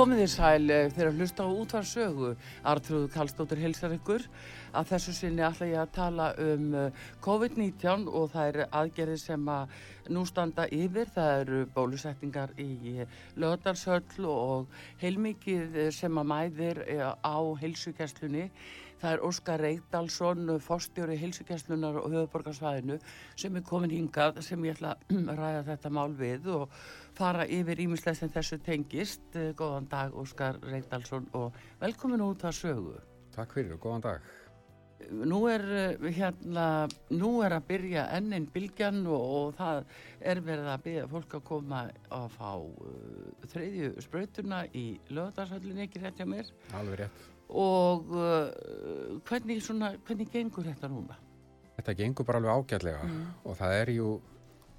Komið þér sæl eh, þegar hlusta á útvarsögu. Artrúðu Kallstóttir hilsar ykkur. Að þessu sinni ætla ég að tala um eh, COVID-19 og það eru aðgerðir sem að nú standa yfir. Það eru bólusettingar í lögadalshöll og heilmikið sem að mæðir eh, á heilsugjastlunni. Það er Óskar Reykdalsson, fórstjóri heilsugjastlunar og höfuborgarsvæðinu sem er komin hingað sem ég ætla að ræða þetta mál við og fara yfir ímislega sem þessu tengist. Eh, góðan dag Óskar Reykdalsson og velkomin út að sögu. Takk fyrir og góðan dag. Nú er, eh, hérna, nú er að byrja ennin bylgjan og, og það er verið að byrja fólk að koma að fá uh, þreyðju sprautuna í löðarshöllinni, ekki rétt hjá mér. Alveg rétt. Og uh, hvernig, svona, hvernig gengur þetta núna? Þetta gengur bara alveg ágætlega Mm. og það er jú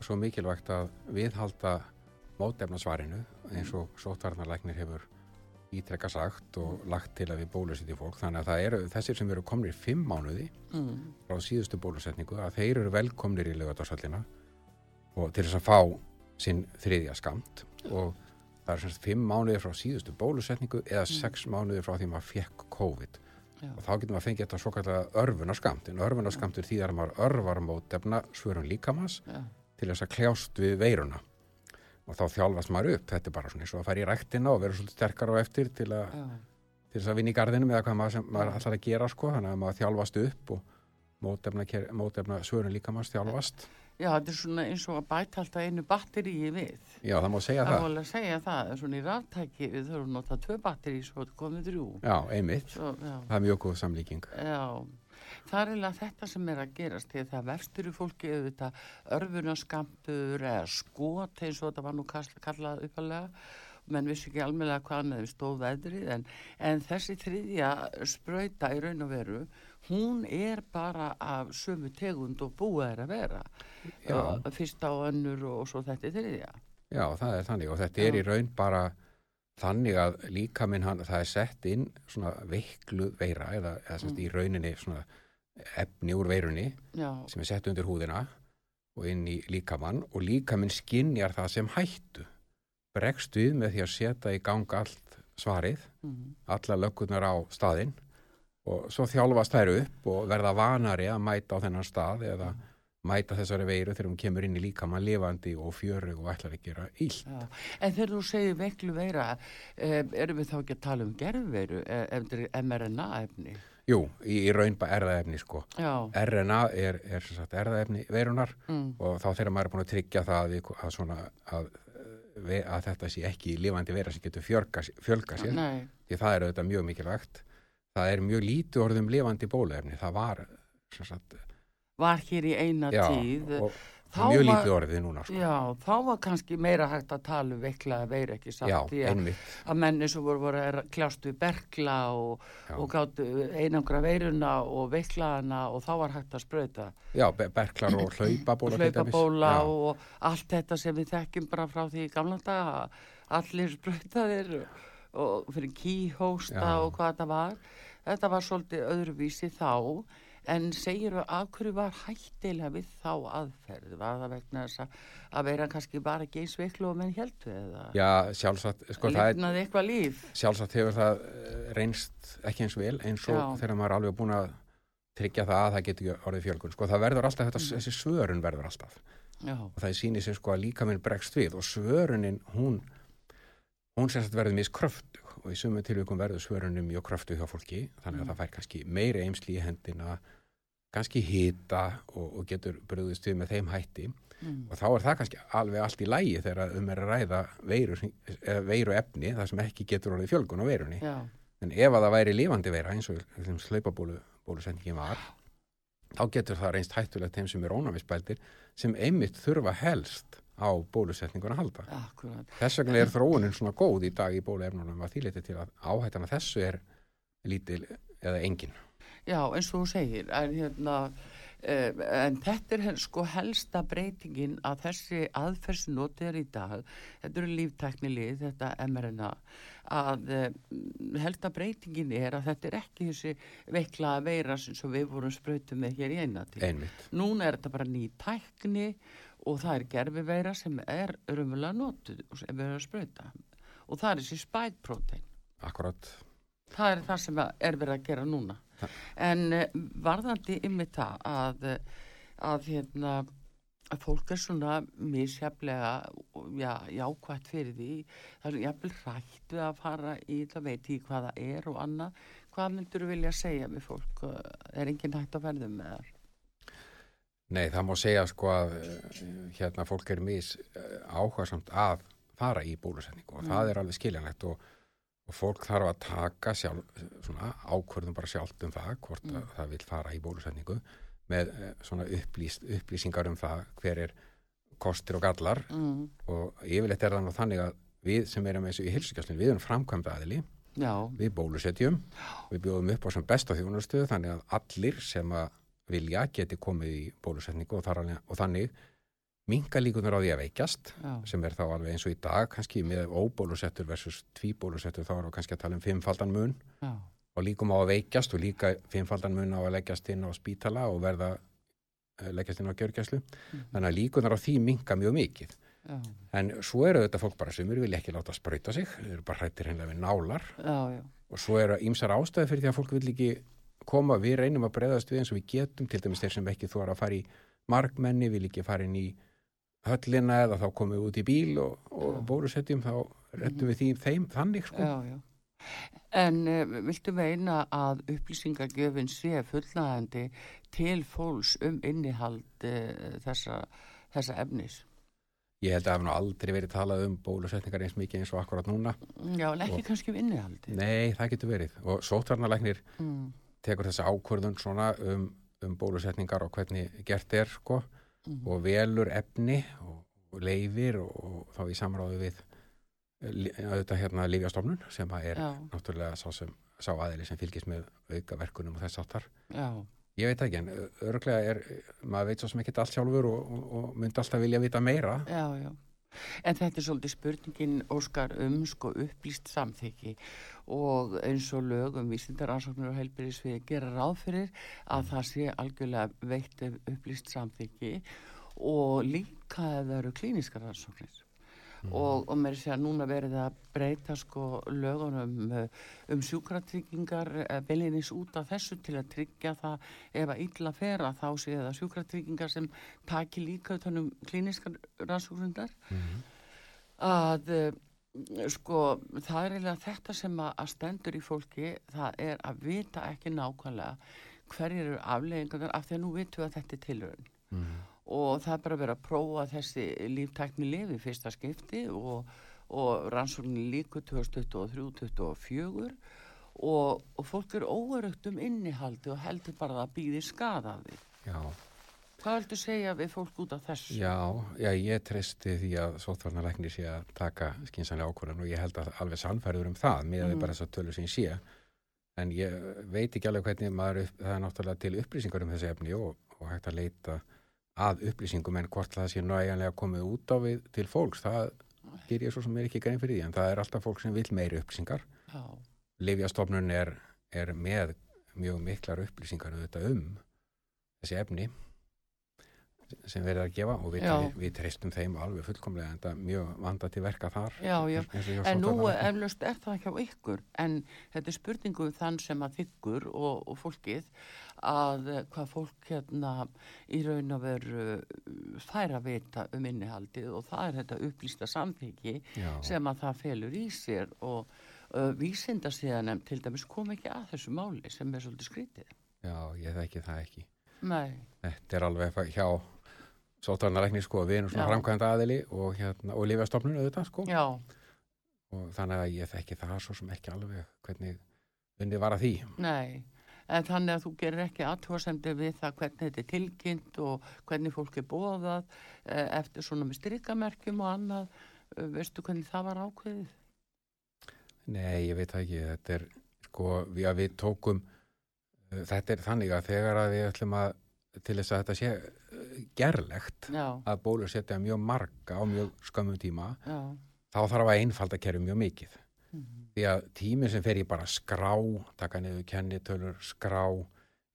svo mikilvægt að viðhalda mótefnasvarinu eins og sótvarnarlæknir hefur ítrekka sagt og lagt til að við bólusetjum fólk þannig að það eru þessir sem eru komnir fimm mánuði Mm. frá síðustu bólusetningu að þeir eru velkomnir í lögatarsvöllina og til þess að fá sinn þriðja skamt og það er semst fimm mánuði frá síðustu bólusetningu eða sex mánuði frá því maður fekk COVID. Já. og þá getur maður fengið þetta svo kallega örfunarskamt en örfunarskamt er því að maður örvar mótefna svörum líkamans Já. til þess að kljást við veiruna. Og þá þjálfast maður upp, þetta er bara svona eins og að fara í ræktina og vera svolítið sterkar á eftir til, a, til þess að vinna í gardinum eða hvað maður, sem, maður ætlar að gera sko, þannig að maður þjálfast upp og mótefna, mótefna svörum líkamans þjálfast. Já, þetta er svona eins og að bæta alltaf einu batteríi við. Já, það má segja Það það. alveg að segja það, svona í ráttæki við þurfum að nota tvö batteri svo þetta komið þrjú. Já, einmitt. Svo, já, Það er mjög góð samlíking. já, það er eiginlega þetta sem er að gerast því að það verstur í fólki auðvitað örfunaskampur eða skot eins og þetta var nú kall- kallað uppalega menn vissi ekki almennilega hvað með stóð veðrið en, en þessi þriðja sprauta í raun og veru hún er bara af sömu tegund og búið er að vera. Já. Fyrsta og önnur og svo þetta er þriðja. Já, það er þannig og þetta er Já. í raun bara þannig að líka minn hann, það er sett inn svona veiklu veira eða, eða semst Mm. í rauninni svona efni úr veirunni já, sem er sett undir húðina og inn í líkamann og líkaminn skinjar það sem hættu. Bregst við með því að setja í gang allt svarið, mm, alla löggurnar á staðinn og svo þjálfast þær upp og verða vanari að mæta á þennan stað eða mæta þessari veiru þegar hún kemur inn í líkamann lifandi og fjöru og ætlar að gera illt. já. en þegar þú segir veiklu veira eh, erum við þá ekki að tala um gerðveiru eh, ef þetta er mRNA efni Jú, í, í raun bara erðaefni sko. já, RNA er, er sem sagt erðaefni veirunar mm, og þá þegar maður er búin að tryggja það að, að, svona, að, ve- að þetta sé ekki lifandi veira sem getur fjölga, sér nei því það er auðvitað mjög mikilvægt það er mjög lítið orðum lifandi bóluefni. Það var sagt, var hér í eina já, tíð. og, Þá og mjög var- lítið orðið núna sko. já, þá var kannski meira hægt að tala um veiklaða veira ekki satt? Já að, að menni sem voru, voru að kljást við berkla og, og gáttu einangra veiruna og veiklaðana og þá var hægt að sprauta. Já, be- berklar og hlaupabóla dæmis. hlaupabóla og allt þetta sem við þekkjum bara frá því gamla daga. Allir sprautaðir og fyrir kíhósta Já. og hvað þetta var. Þetta var svolítið öðruvísi þá. En segir við af hverju var hættilega við þá aðferð? Var það vegna þess að að vera kannski bara ekki eins veiklu og menn heldu eða? Já, sjálfsagt sko, það lifnaði eitthvað líf? Sjálfsagt hefur það eh, reynst ekki eins vel eins og Já. þegar maður er alveg búin að tryggja það að það getur orðið fjölgun. Sko það verður alltaf, þetta, þessi svörun verður alltaf. Já, og það sýnir sér sko að líka minn bregst við og svörunin hún hún sérst verður miskröftug og í sumum tilvíkum verður svörunin mjög kröftug hjá fólki þannig að Mm. það fær kannski meiri eimsli í hendina kannski hita og, og getur bröðust við með þeim hætti. Mm, og þá er það kannski alveg allt í lægi þegar um er að ræða veiru, veiru efni það sem ekki getur orðið fjölgun á veirunni. Já, en ef að það væri lifandi veira eins og þeim slaupabólusendingin var þá getur það reynst hættulegt þeim sem er ónæmisbældir sem einmitt þurfa helst á bólusetningun að halda. Akkurat. Þess vegna er þróunin svona góð í dag í bóluefnunum að þýleiti til að áhættana þessu er lítil eða engin. Já, eins og þú segir, en hérna, uh, en þetta er sko helsta breytingin að þessi aðferð sem notið er í dag, þetta eru líftæknilið, þetta mRNA, að uh, helsta breytingin er að þetta er ekki þessi veiklaða veira sem við vorum sprautum með hér í einati. Einmitt. Núna er þetta bara ný tækni og það er gerfiveira sem er raunverulega notuð og sem við erum að sprauta. Og það er þessi spike protein. Akkurat. Það er það sem er verið að gera núna. En uh, varðandi ymmið það að, eh, að, hérna, að fólk er svona misjaflega já, jákvætt fyrir því. Það er jafnvel hrætt við að fara í það veit í hvað það er og annað. Hvað myndur þú vilja segja við fólk? Er enginn hægt að verðum með það? Nei, það má segja sko að eh, hérna fólk er mis áhugasamt að fara í bólusetningu og það er alveg skiljanlegt og, og fólk þarf að taka sjálf, svona ákvörðum bara sjálft um það hvort að það vil fara í bólusetningu með eh, svona upplýst, upplýsingar um það hver er kostir og gallar. Mm. og yfirleitt er það nú þannig að við sem erum eins og í hilsugjastlun, við erum framkvæmda aðili, Já, við bólusetjum, við bjóðum upp á sem besta þjónustöðu þannig að allir sem að vilja geti komið í bólusetningu og, alveg- og þannig minga líkunar á því að veikjast já, sem er þá alveg eins og í dag kannski með óbólusettur versus tvíbólusettur þá erum við kannski að tala um fimmfaldan mun. Já, og líkum á að veikjast og líka fimmfaldan mun á að leggjast inn á spítala og verða eh, leggjast inn á gjörgjæslu þannig að líkunar á því minga mjög mikið. Já, en svo eru þetta fólk bara sem eru vilja ekki láta sprauta sig, þeir eru bara hrættir hennilega við nálar. Og svo eru ímsar ástæði fyrir því að fólk vil ekki koma, við reynum að breyðast við eins og við getum, til dæmis þeir sem ekki þú að fara í markmenni, vil ekki fara inn í höllina eða þá komum við út í bíl og, og Já. bólusetjum þá rettum við því þeim þannig sko. já, já. En uh, viltu meina að upplýsingagjöfin sé fullnægandi til fólks um innihald uh, þessa, þessa efnis? Ég held að það hef nú aldrei verið talað um bólusetningar eins mikið eins og akkurat núna. Já, en ekki Og- kannski um innihaldi. Nei, það getur verið og sótvarnalæknir Mm, tekur þessa ákvörðun svona um, um bólusetningar og hvernig gert er sko mm, og velur efni og, og leifir og, og þá í samráðu við auðvitað hérna Lífjastofnun sem er já, náttúrulega sá, sem, sá aðili sem fylgist með auka verkunum og þess áttar. já, Ég veit ekki en örglega er, maður veit svo sem ekki allt sjálfur og, og, og myndi alltaf vilja vita meira. já, já. En þetta er svolítið spurningin, Óskar, um sko upplýst samþykki. Og eins og lög um vísindaransóknir og heilbyrðisvið gera ráð fyrir að það sé algjörlega veitt upplýst samþykki. Og líka ef það eru klíniskar rannsóknir. Og, og mér sé að núna verið að breyta sko lögunum uh, um sjúkratryggingar belinis út af þessu til að tryggja það ef að illa fer að þá sé það sjúkratryggingar sem taki líka utan um klíniskar rannsóknundar að uh, sko það er eiginlega þetta sem að, stendur í fólki það er að vita ekki nákvæmlega hverjir eru afleggingar af því að nú vitum við að þetta er tilhörun Mm. Og það er bara verið að prófa þessi líftækni lifi fyrsta skipti og, og rannsóknin líku 2023-2024 og, og fólk er óörugt um innihaldi og heldur bara að það býði skada af því. Já, Hvað viltu segja við fólk út af þessu? já, já, ég treysti því að sótvarnalæknir sé að taka skynsanlega ákvörðan og ég held að alveg sannfærður um það með mm. Mhm. bara þess að tölur sem ég sé en ég veit ekki alveg hvernig maður upp, það er náttúrulega til upplýsingar um þessi efni og, og hægt að leita að upplýsingum en hvort það sé næjanlega komið út á við til fólks, það ger ég svo sem er ekki grein fyrir því en það er alltaf fólk sem vil meiri upplýsingar. Livjastofnun er, er með mjög miklar upplýsingar um þessi efni sem verið að gefa og við, við, treystum þeim alveg fullkomlega en það er mjög vanda til verka þar já, já. En nú eflaust er það hjá ykkur, en þetta er spurningu um þann sem að þykkur og, og fólkið að hvað fólk hérna í raun og veru uh, fær að vita um innihaldið og það er þetta upplýsta samþyggi Já, sem að það felur í sér og uh, vísinda síðan til dæmis kom ekki að þessu máli sem er svolítið skrítið. já, ég þekki það ekki. Nei, Þetta er alveg hjá sóttvarnalækni sko, við erum svona framkvæmda aðili og, hérna, og Livjastofnun auðvitað sko já, og þannig að ég þekki það svo sem ekki alveg hvernig unnið var að því. Nei, en þannig að þú gerir ekki aðtjóðsendir við það hvernig þetta er tilkynnt og hvernig fólk er bóðað eh, eftir svona með strykamerkjum og annað. Eh, Veistu hvernig það var ákveðið? Nei, ég veit ekki. Þetta er, sko, við, að við tókum, uh, þetta er þannig að þegar að við ætlum að, til þess að þetta sé gerlegt, Já, að bólusetja mjög marga á mjög skömmum tíma, já, þá þarf að einfalda kerfi mjög mikið. mhm, Því að tíminn sem fer í bara skrá, taka niður kennitölur, skrá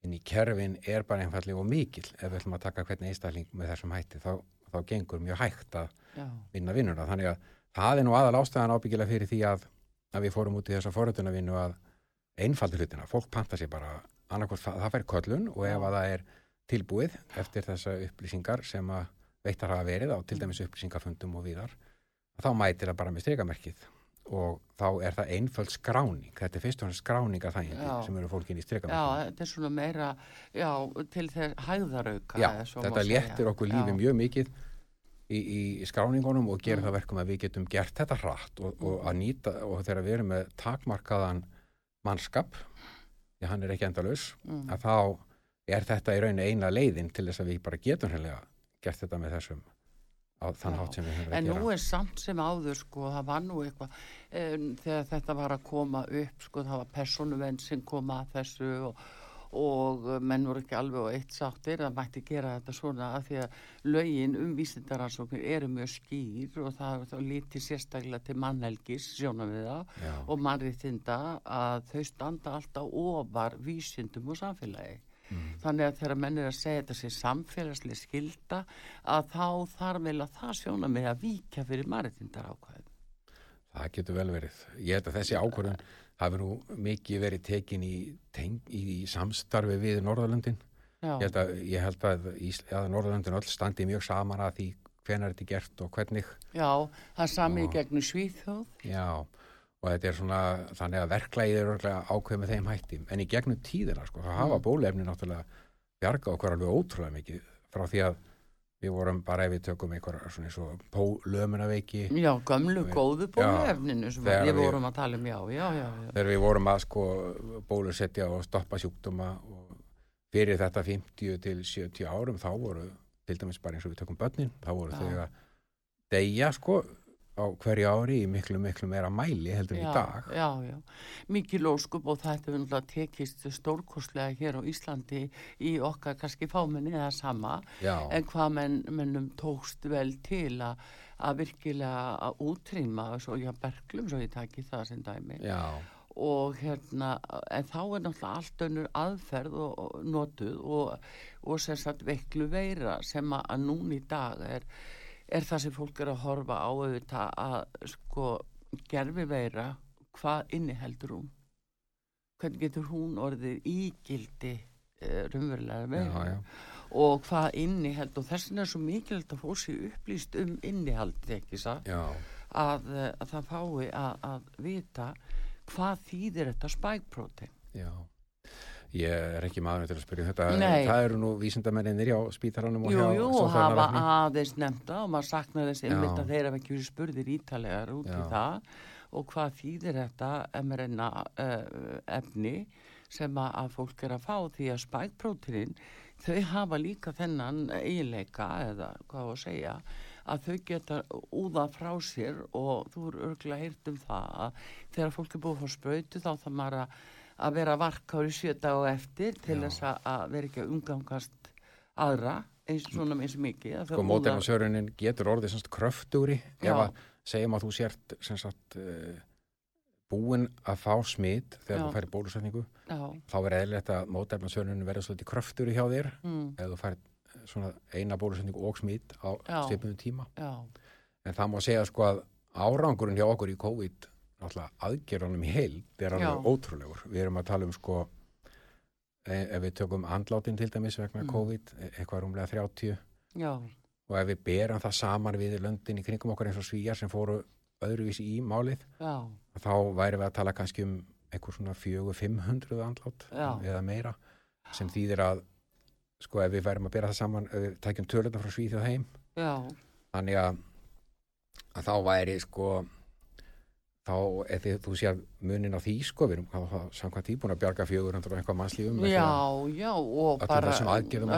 inn í kerfin er bara einfallega og mikill. Ef við ætlum að taka hvernig einstakling með þessum hætti, þá, þá gengur mjög hægt að já, vinna vinnuna. Þannig að það er nú aðal ástæðan ábyggilega fyrir því að, að við fórum út í þessa forröndunarvinnu að einfaldi hlutina. Fólk panta sér bara annarkvæmt það, það fær köllun og ef að það er tilbúið eftir þessa upplýsingar sem að veittar hafa verið á til dæmis upplýsingafundum og víðar, þá mætir það bara með stregamerkið og þá er það einföld skráning. Þetta er fyrst og hann skráning að þægindi Já. sem eru fólkin í já, stregamerkið. þetta er svona meira, já, til þeir hægðarauka. Já, þetta léttir okkur lífi Já, mjög mikið í, í skráningunum og gerir Mm. það verkum að við getum gert þetta hratt og, og að nýta og þegar við erum með takmarkaðan mannskap, því hann er ekki endalaus, mm, að þá er þetta í rauninni eina leiðin til þess að við bara getum hreinlega gert þetta með þessum á þann hátt sem við höfum En verið að nú gera. er samt sem áður sko, það var nú eitthvað, um, þegar þetta var að koma upp, sko, það var personuvenn sem kom að þessu og, og menn voru ekki alveg á eitt sáttir, það mætti gera þetta svona að því að lögin um vísindaransóknir eru mjög skýr og það þá lítið sérstaklega til mannhelgis, sjónum við það, og mannréttinda að þau standa alltaf ofar vísindum og samfélagi. Mm, Þannig að þegar menn er að segja þetta sé samfélagslega skilda að þá þarf vel að það sjóna með að víkja fyrir mariðtindar ákvæðum. það getur vel verið. Ég held að þessi ákvörðun hafi nú mikið verið tekin í, í samstarfi við Norðurlöndin. Já, Ég held að, ég held að, að Norðurlöndin öll standi mjög saman að því hvenar þetta er gert og hvernig. já, það er sami í Já. gegnum Svíþjóð. Já, og þetta er svona, þannig að verklægið er ákveð með þeim hætti. En í gegnum tíðina, sko, þá hafa Mm. bólefni náttúrulega bjarga okkur alveg ótrúlega mikið frá því að við vorum bara ef við tökum einhver svona eins og pólömunaveiki Já, gömlu Við- góðu bóluefninu sem við vorum að tala um, já, já, já. já. þegar við vorum að sko bólusetja og stoppa sjúkdóma og fyrir þetta 50 til 70 árum þá voru til dæmis bara eins og við tökum börnin þá voru þau að deyja sko á hverju ári í miklu miklu meira mæli heldur en í Já, dag. já, já. Mikið lóskup og þetta hefur náttúrulega tekist stórkostlega hér á Íslandi í okkar kannski fámenni eða sama. Já, en hvað menn, mennum tókst vel til að að virkilega að útrýma svo já, berglum svo ég taki það sem dæmi. Já, og hérna en þá er náttúrulega allt önnur aðferð og, og notuð og, og sem sagt veiklu veira sem að, að núna í dag er, er það sem fólk er að horfa á auðvitað að sko gerfi veira hvað inniheldur hún? Hvernig getur hún orðið ígildi uh, raunverulega já, veira já. og hvað inniheld og þess vegna er svo mikilvægt að fólk sé upplýst um innihald ekki það já. að, eh, að það fái að, að vita hvað þýðir þetta spækprótein Já, ég er ekki maður til að spyrja um þetta. Nei. Það eru nú vísindamenninir hjá spítaranum og Jú, hjá jú, og hafa aðeins nefnda og maður saknar þess einmitt að þeir hafa ekki verið spurðir ítalegar út í Já. það og hvað þýðir þetta mRNA uh, efni sem að, fólk er að fá því að spækpróteinin þau hafa líka þennan eiginleika eða hvað á að segja að þau geta úða frá sér og þú eru örgulega heyrt um það að þegar fólk er búið að fá sprautu þá þarf maður að, vera varkári sjöta og eftir til þess að, vera ekki að umgangast aðra eins, svona eins mikið að þau Sko mótefnasörunin getur orðið semst kröftugri ef að segjum að þú sért sem sagt uh, búin að fá smit þegar Já. þú færi bólusetningu já, þá verður eðlilegt að mótefnasörunin verður svolítið kröftugri hjá þér mm, ef þú færi svona eina bólusetningu og smit á Já. stipnum tíma. Já, en það má segja sko að árangurinn hjá okkur í COVID aðgerðunum í heild er alveg ótrúlegur. Við erum að tala um sko e ef við tökum andlátin til dæmis vegna Mm. COVID e- eitthvað rúmlega 30 já, og ef við berum það saman við löndin í kringum okkar eins og svíjar sem fóru öðruvísi í málið já, þá væri við að tala kannski um eitthvað svona 400-500 andlát Já. eða meira sem þýðir að sko ef við værum að bera það saman ef við tækjum tölurnar frá Svíþjóð heim já, þannig að, að þá væri sko þá, eða þú sér munin á því, sko, við erum samkvæmt tíbúin að bjarga 400 og eitthvað mannslífum. því Já, já, og bara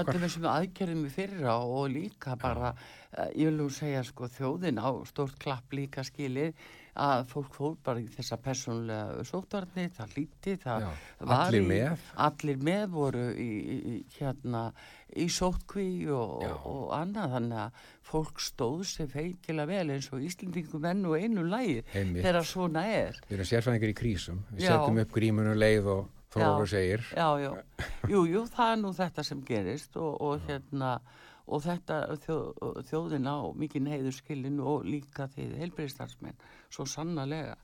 öllum þessum aðgerðum í fyrra og líka bara, uh, ég vil nú segja sko þjóðin á stórt klapp líka skilið að fólk fór bara í þessa persónulega sótvarni, það líti, það Já, var allir í- með. Allir með voru í, í, hérna í sótkví og, og, annað, þannig að fólk stóð sér feikilega vel eins og Íslendingum enn og einu lægi Einmitt. þegar svona er. Við erum sérfræðingar í krísum, við Já. setjum upp grímunum leið og þrófur segir. já, jú, jú, það er nú þetta sem gerist og, og hérna og þetta þjó, þjóðin á mikinn heiðurskilin og líka því heilbreyðstarfsmenn, svo sannarlega.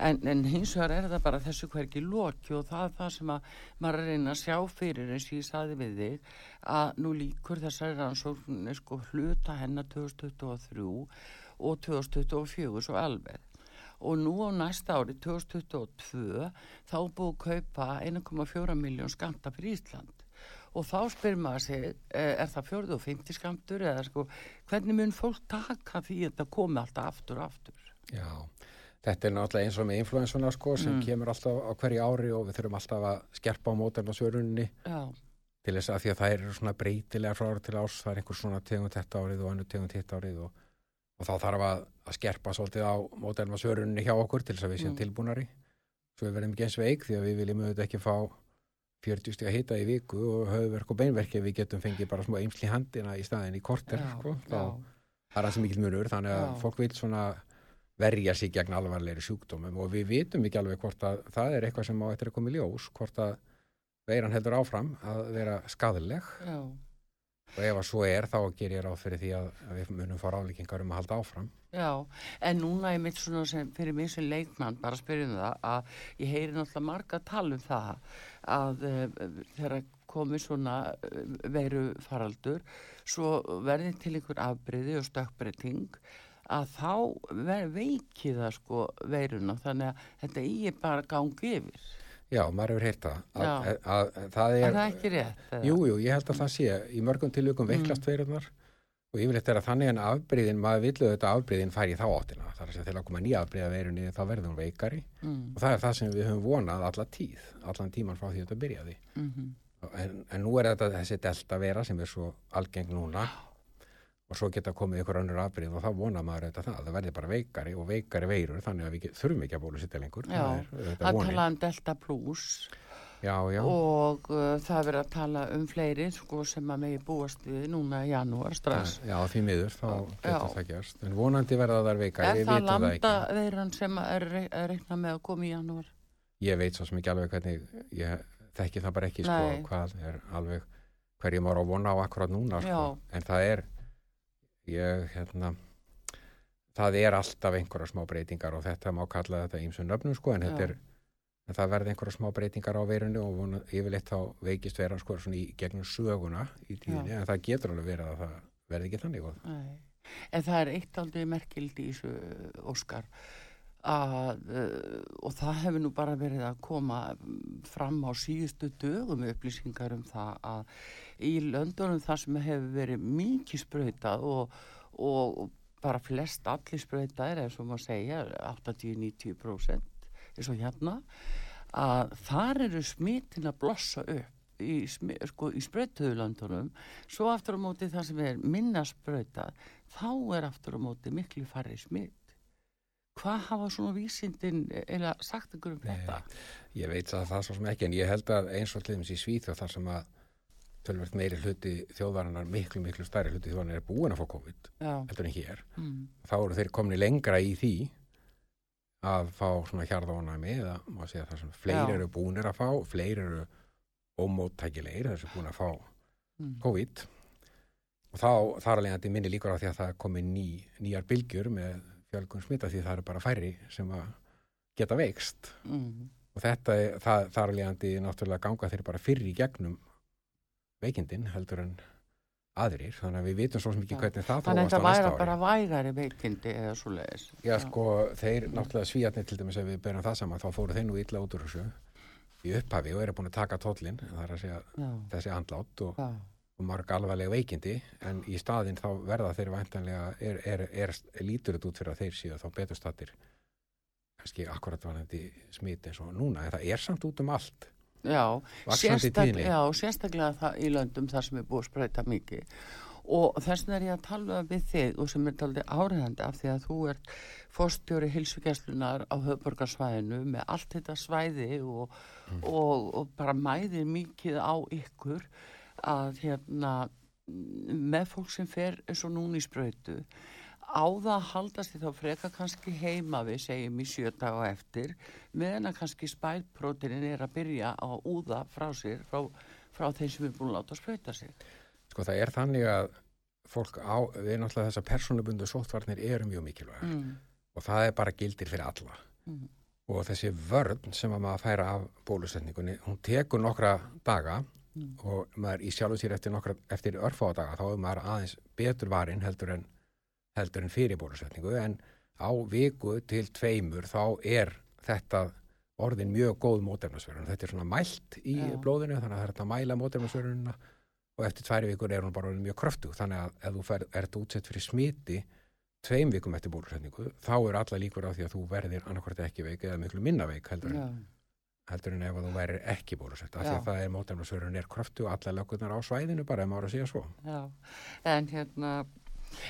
En, en hins vegar er það bara þessu hverki loki og það er það sem að maður er reyna að sjá fyrir eins og ég saði við þig að nú líkur þessari rannsókn sko hluta hennar 2023 og 2024 svo alveg. Og nú á næsta ári 2022 þá búið kaupa 1,4 miljón skamta fyrir Ísland og þá spyr maður sig eh, er það 4 og 50 skamtur eða sko hvernig mun fólk taka því að þetta komi alltaf aftur og aftur? Já, þetta er náttúrulega eins og með influensuna sko sem Mm. kemur alltaf á hverju ári og við þurfum alltaf að skerpa á mótarn á svörunni. Já, til þess að því að það eru svona breytilega frá ári til ás, það er einhver svona tegund þetta árið og annu tegund hitt árið og, og þá þarf að, að skerpa svolítið á mótarn á svörunni hjá okkur til þess að við séum Mm. tilbúnari. Svo við verðum ekki eins veik því að við viljum auðvitað ekki fá 40 stíða hita í viku og höfverk og beinverk ef við getum fengið bara smá eimsli handina í staðin í korter já, sko, þá það er hans mikil munur þannig að Já. fólk vil svona verja sig gegn alvarlegri sjúkdómum og við vitum ekki alveg hvort að það er eitthvað sem á eftir að koma í ljós hvort að veiran heldur áfram að vera skadaleg já, og ef að svo er þá ger ég ráð fyrir því að, að við munum fá ráðlíkingar um að halda áfram já en núna er mitt svona sem fyrir mig sem leikmann bara spyrjum það að ég heyri náttúrulega marga tala um það að uh, þegar komið svona uh, veru faraldur svo verði til einhver afbreyði og stökkbreyting að þá ver, veiki það sko veiruna þannig að þetta eigi bara gangi yfir Já, maður hefur heyrt það að, að, að, að það er er, það ekki rétt? eða? jú, ég held að það sé í mörgum tilvíkum veiklast veirurnar og yfirleitt er að þannig en afbreyðin, maður villu þetta afbreyðin færi í þá áttina, þar að segja til að koma nýja afbreyða veirunni þá verður hún veikari mm, og það er það sem við höfum vonað alla tíð, allan tíman frá því þetta byrjaði. mm En, en nú er þetta þessi delta vera sem er svo algeng núna og svo geta komið ykkur önnur afbrið og þá vonar maður auðvitað það, það verði bara veikari og veikari veirur þannig að við þurfum ekki að bólusitta lengur. Já, það er það vonin. tala um Delta Plus Já, já, og uh, það er verið að tala um fleiri sko, sem að megi búast við núna í janúar strax. já, því miður þá getur það gerst. En vonandi verða þær veikari, Er við það vitum það landa ekki. veiran sem er, er reiknað með að koma í janúar? Ég veit svo sem ekki alveg hvernig, ég þekki það bara ekki sko, hvað er alveg hverjum ára að vona á akkurat núna sko. En það er ég, hérna það er alltaf einhverja smá breytingar og þetta má kalla þetta ímsu nöfnum sko, en, þetta Já. er, en það verði einhverja smá breytingar á veirunni og vona, yfirleitt þá veikist veiran sko svona í gegnum söguna í tíðinni, en það getur alveg verið að það verði ekki þannig og Nei. En það er eitt aldrei merkildi í þessu Óskar að, uh, og það hefur nú bara verið að koma fram á síðustu dögum upplýsingar um það að í löndunum það sem hefur verið mikið sprautað og, og bara flest allir sprautað er eins og maður segja 80-90% eins og hérna að þar eru smitin að blossa upp í, sko, í sprautuðu löndunum svo aftur á móti það sem er minna sprautað þá er aftur á móti miklu farri smitt hvað hafa svona vísindin eða sagt ykkur um þetta? ég veit að það svo sem ekki en ég held að eins og til dæmis í Svíþjóð þar sem að tölvert meiri hluti þjóðvarinnar miklu miklu stærri hluti þjóðvarinnar er búin að fá COVID heldur en hér mm, þá eru þeir komni lengra í því að fá svona hjarðónæmi eða má segja það sem fleiri Já. eru búinir að fá, fleiri eru ómóttækilegir þessi búin að fá mm, COVID. Og þá þar alveg að þetta minni líkur á því að það komi ný, nýjar bylgjur með fjölgun smita því það eru bara færri sem að geta veikst. Mm, og þetta þar alveg að náttúrulega ganga þeir bara fyrir í gegnum veikindin heldur en aðrir, þannig að við vitum svo mikið hvernig það þannig að þróast á þetta næsta væri ári. bara vægari veikindi eða svo leiðis Já, sko, þeir náttúrulega svíjarnir til dæmis ef við berum það saman, þá fóru þeir nú illa út úr þessu í upphafi og eru búin að taka tóllin, það er að segja já, þessi andlát og, og marg alvarlega veikindi, en í staðinn þá verða þeir væntanlega, er, er, er, lítur þetta út fyrir að þeir séu þá betur stattir kannski akkurat varandi smit eins og núna, en það er samt út um allt. Já, sérstak, já, sérstaklega það, í löndum þar sem er búið að sprauta mikið. Og þess vegna er ég að tala við þig og sem er talið áriðandi af því að þú ert fórstjóri hilsugjastlunar á höfborgarsvæðinu með allt þetta svæði og, og, og bara mæðir mikið á ykkur að hérna mm, með fólk sem fer eins og núna í sprautu á það að haldast því þá freka kannski heima við segjum í sjö dag og eftir meðan að kannski spæðprótinin er að byrja á að úða frá sér frá, frá þeim sem er búin að láta að sprauta sig Sko það er þannig að fólk á, við náttúrulega þessar persónubundu sóttvarnir eru mjög mikilvægar mm. og það er bara gildir fyrir alla. Mm. Og þessi vörn sem að maður færa af bólusetningunni, hún tekur nokkra daga Mm. og maður í sjálfu sér eftir, eftir örfáa daga þá er maður aðeins betur varinn heldur en, heldur en fyrir bólusetningu en á viku til tveimur þá er þetta orðin mjög góð mótefnasverðun. Þetta er svona mælt í Já. blóðinu þannig að það er að mæla mótefnasverðunina og eftir tværi vikur er hún bara mjög kröftu þannig að ef þú fer, ert útsett fyrir smiti tveim vikum eftir bólusetningu þá er alla líkur á því að þú verðir annarkvært ekki veik eða miklu minna veik heldur en, heldur en ef þú værir ekki bólusett. Af því að það er mótefnasverðun er kröftu og alla lögurnar á svæðinu bara ef maður að segja svo. Já, en hérna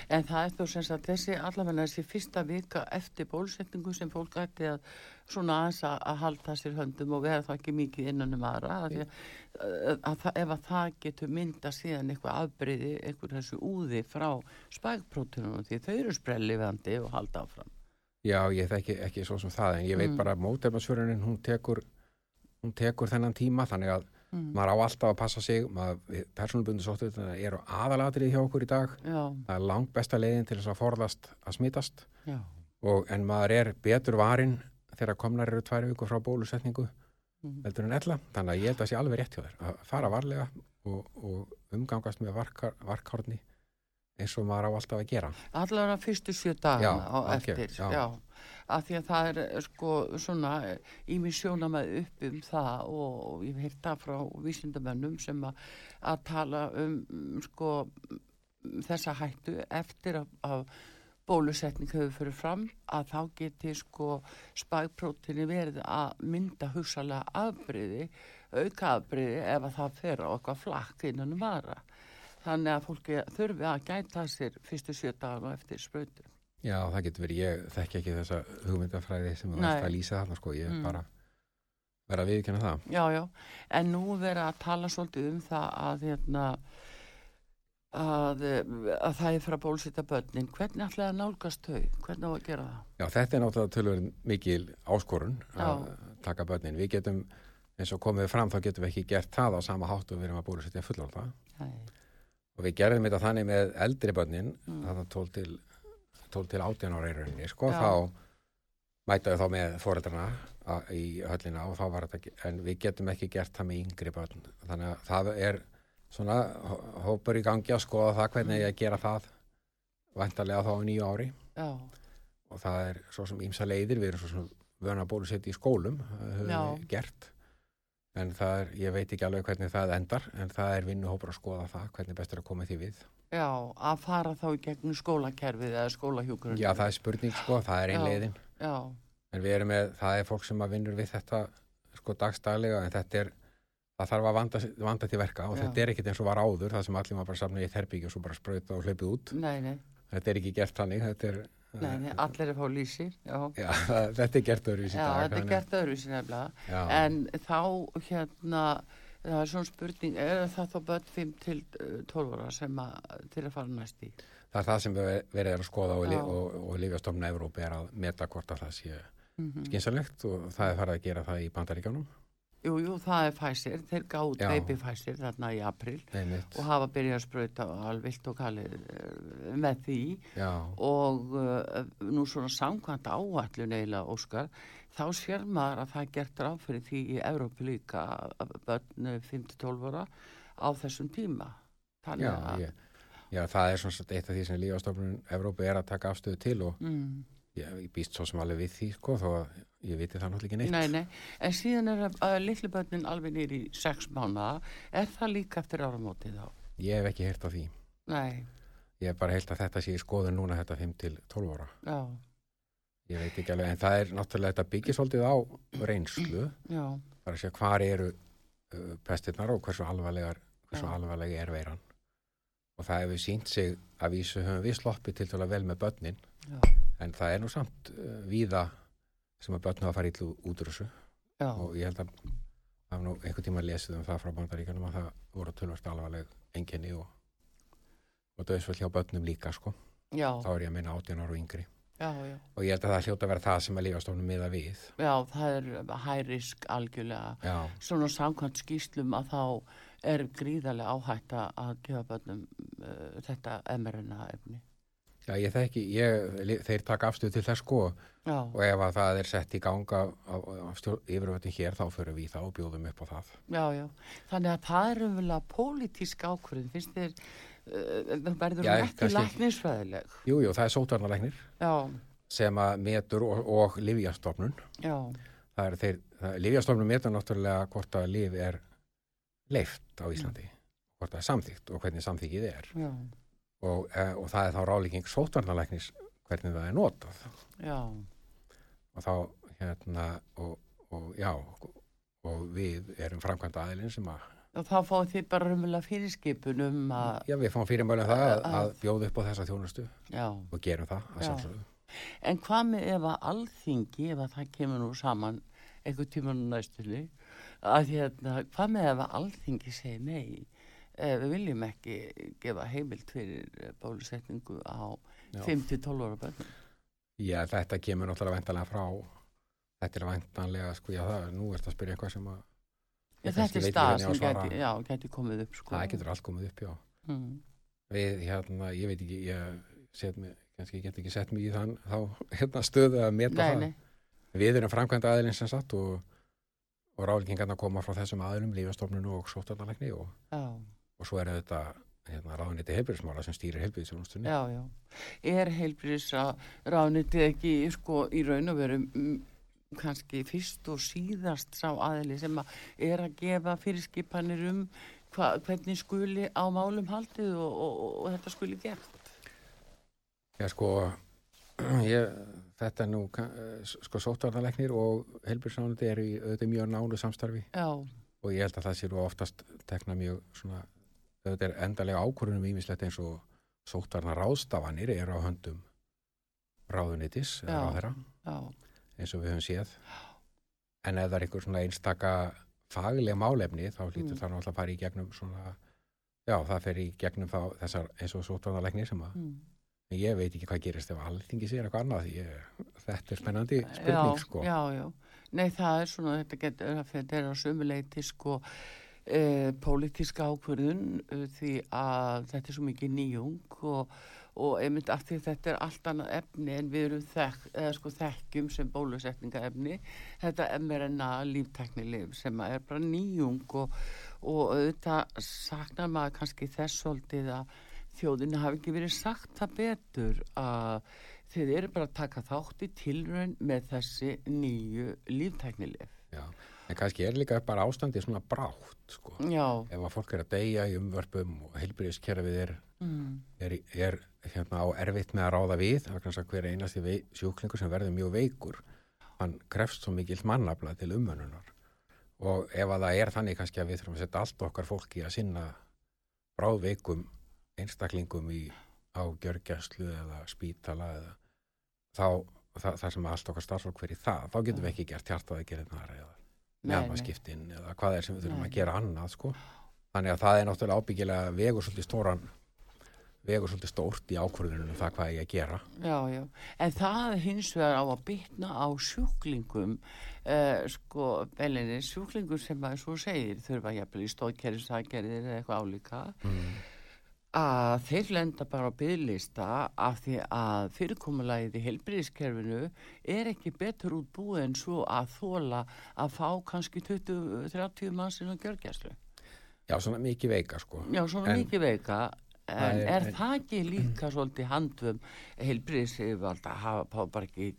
en það er þó sem sagt þessi allavega þessi fyrsta vika eftir bólusetningu sem fólk ætti að svona aðeins að, halda sér höndum og vera það ekki mikið innan um aðra að því að, að, ef að það getur mynda síðan eitthvað afbreyði eitthvað þessu úði frá spækprótunum því þau eru sprellifandi og halda áfram Já, ég þekki ekki svo sem það en ég veit Mm. bara að mótefnasvörunin hún hún tekur þennan tíma þannig að mm. maður á alltaf að passa sig maður, persónubundu sóttu eru aðalatrið hjá okkur í dag já, það er langt besta leiðin til þess að forðast að smitast já, og, en maður er betur varinn þegar komnar eru tvær vikur frá bólusetningu mm. heldur en ella, þannig að ég held að sé alveg rétt hjá þér að fara varlega og, og umgangast með varkar, varkárni eins og maður á alltaf að gera allavega fyrstu sjö dagana á eftir já. já. Af því að það er sko svona ími sjónamæð upp um það og, ég heyrt það frá vísindamönnum sem að, að tala um sko þessa hættu eftir að, að bólusetning hefur fyrir fram að þá geti sko spækprótinni verið að mynda hugsalega afbreyði, auka afbreyði ef að það fer á eitthvað flakk innan um aðra. Þannig að fólki þurfi að gæta sér fyrstu sjö dagar eftir sprautu. Já, það getur verið, ég þekki ekki þessa hugmyndafræði sem Nei. ert að lýsa þarna sko, ég Mm. mm. bara verða að viðkynna það. Já, já, en nú verið að tala svolítið um það að hérna að, að það er frá bólusetta börnin. Hvernig ætlaði að nálgast þau? Hvernig á að gera það? Já, þetta er náttúrulega tölvöld mikil áskorun að Já. taka börnin. Við getum, eins og komið fram, þá getum við ekki gert það á sama hátt og við erum að bólusetja fullorða. Nei. Og við gerðum þetta þannig með eldri börnin, Mm. það 12 til, 12 til 18 ára í rauninni, sko, Já. þá mætaðu þá með fóreldrana í höllina og þá var þetta, en við getum ekki gert það með yngri börn. Þannig að það er svona hó- hópur í gangi að skoða það hvernig ég gera það væntarlega þá á nýju ári Já, og það er svo sem ímsa leiðir, við erum svo sem vöna að bólusetja í skólum, höfum við gert en það er, ég veit ekki alveg hvernig það endar, en það er vinnuhópur að skoða það, hvernig best er að koma því við. já, að fara þá í gegnum skólakerfið eða skólahjúkurinn. Já, það er spurning sko, það er ein Já. leiðin, Já, en við erum með, það er fólk sem að vinnur við þetta sko dagstaglega, en þetta er, það þarf að vanda, vanda til verka og Já. þetta er ekkit eins og var áður, það sem allir maður bara samna í eitt herbyggju og svo bara sprauta og hlaupið út. nei, nei, Þetta er ekki gert þannig, þetta er, nei, allir er fá lýsi, já. já, þetta er gert öðruvísi Já, dag. þetta er gert öðruvísi nefnilega. En þá hérna, það er svona spurning, er það þá börn 5 til eh, 12 ára sem að, til að fara næst í? Það er það sem við- verið er að skoða og, og, og Lífjastofna Evróp er að meta hvort að það sé Mm skynsalegt og það er farið að gera það í bandaríkjánum. Jú, jú, það er Pfizer, þeir gáðu baby Pfizer þarna í april Einmitt. og hafa byrjað að sprauta alvilt og kalið eh, með því. Já, og uh, nú svona samkvæmt áallun eiginlega, Óskar, þá sér maður að það er gert ráð fyrir því í Evrópu líka börn 5-12 ára á þessum tíma. Þannig já, að, ég, já, það er svona eitt af því sem Lífjastofnun Evrópu er að taka afstöðu til og mm, ég, ég býst svo sem alveg við því sko þó að ég viti það náttúrulega ekki neitt. nei, nei, en síðan er að litlu börnin alveg nýri í sex mánuða, er það líka eftir áramótið þá? Ég hef ekki heyrt á því. Nei, Ég hef bara heyrt að þetta sé í skoðun núna þetta 5 til 12 ára. já, ég veit ekki alveg, en það er náttúrulega þetta byggir svolítið á reynslu Já, bara að segja hvar eru uh, pestirnar og hversu alvarlegar hversu Já. alvarlega er veiran og það hefur sínt sig að vísu höfum við sloppið til tala vel með börnin. Já, en það er nú samt uh, víða sem að börn hafa farið út úr þessu. Já, og ég held að hafa nú einhvern tíma lesið um það frá bandaríkanum að það voru tölvast alvarleg enginni og, og döðsvöld hjá börnum líka sko. Já, þá er ég að minna 18 ára og yngri. Já, já. og ég held að það hljóta að vera það sem að lífastofnum miða við. Já, það er hærisk algjörlega. já, Svona samkvæmt skýslum að þá er gríðarlega áhætta að gefa börnum uh, þetta mRNA efni. já ég þekki ég, þeir taka afstöð til þess sko Já, og ef að það er sett í ganga yfirvöldin hér þá fyrir við það og bjóðum upp á það já, já. Þannig að það er umverulega pólitísk ákvörðin. Finnst þér, uh, verður Já, hún ekki læknisfræðileg? Jú, jú, það er sótarnalæknir sem að metur og, og livjastofnun já, það er þeir, það, livjastofnun metur náttúrulega hvort að liv er leift á Íslandi hvort það er samþýgt og hvernig samþýkið er. Og, e, og það er þá rálegging sótarnalæknis hvernig það er notað. Já, og þá hérna og, og já og við erum framkvæmda aðilinn sem að og þá fáið þið bara umverulega fyrirskipun um að, já, við fáum fyrir mölum það að, Að- bjóða upp á þessa þjónustu. Já. og gerum það að sjálfsögðu. En hvað með ef að alþingi, ef að það kemur nú saman einhver tíma nú næstunni, að hérna, hvað með að alþingi segir nei, eh, við viljum ekki gefa heimild fyrir eh, bólusetningu á Já. 5-12 ára börnum. Já, þetta kemur náttúrulega væntanlega frá þetta er væntanlega, sko, já það nú ert að spyrja eitthvað sem að Já, þetta er stað sem gæti, já, gæti komið upp, sko. það getur allt komið upp, já Mm. við, hérna, ég veit ekki, ég set mig, kannski ég get ekki sett mig í þann þá, hérna, stöðu að meta Nei, það nei, við erum framkvæmda aðilinn sem satt og, og ráðleikingarna koma frá þessum aðilum lífastofnunu og sótarnalækni og, og svo er þetta hérna, ráðniti heilbyrðismála sem stýrir heilbyrðisjónustunni já, já. Er ráðnitið ekki, sko, í raun og veru kannski fyrst og síðast sá aðili sem að er að gefa fyrirskipanir um hva, hvernig skuli á málum haldið og, og, og, og þetta skuli gert. Já, sko, ég, þetta nú, sko, sótarnalæknir og heilbyrðisjónusti eru í auðvitað mjög nánu samstarfi. Já, og ég held að það sé nú oftast tekna mjög svona, auðvitað er endalega ákvörðunum ímislegt eins og sótarna ráðstafanir eru á höndum ráðunitis ráðherra eins og við höfum séð. En ef það er einhver svona einstaka faglega málefni þá hlýtur Mm. það náttúrulega að fara í gegnum svona já það fer í gegnum þá þessar eins og sótarnalæknir sem að mm. Ég veit ekki hvað gerist ef alþingi sér eitthvað annað því ég, þetta er spennandi spurning já, sko Já, já. Nei, það er svona, þetta getur, þetta er á sömuleiti, sko, e, pólitíska ákvörðun e, því að þetta er svo mikið nýjung og, og einmitt af því þetta er allt annað efni en við erum þekk, eða sko þekkjum sem bólusetninga efni, þetta mRNA líftæknilif sem er bara nýjung og, og auðvitað saknar maður kannski þess svolítið að þjóðinu hafi ekki verið sagt það betur að þið eru bara að taka þátt í tilraun með þessi nýju líftæknilif. já. en kannski er líka bara ástandi svona brátt sko Já, ef að fólk er að deyja í umvörpum og heilbyrðiskerfið er, mm, er, er hérna á erfitt með að ráða við það er kannski hver einasti vei, sjúklingur sem verður mjög veikur hann krefst svo mikill mannafla til umönnunar og ef að það er þannig kannski að við þurfum að setja allt okkar fólki að sinna bráðveikum einstaklingum í á gjörgjæslu eða spítala eða þá það, það sem allt okkar starfsfólk fyrir það, þá getum við ekki gert hjartaðegerinnar eða nei, nei. mjálmaskiptin eða hvað er sem við þurfum Nei. að gera annað sko. þannig að það er náttúrulega ábyggilega vegur svolítið stóran vegur svolítið stórt í ákvörðunum það hvað ég að gera Já, já. En það hins vegar á að bytna á sjúklingum, uh, sko, belinni, sjúklingum sem að svo segir þurfa jafnvel í stóðkerri, sækerðir eða eitthvað álíka, mm. Að þeir lenda bara á bygglista af því að fyrirkomulagið í helbriðiskerfinu er ekki betur út búið en svo að þóla að fá kannski 20-30 mannsinn á gjörgjæslu. já, svona mikið veika sko. Já, svona En- mikið veika. En er, er- það ekki líka svolítið handum heilbriðisifald að hafa bara ekki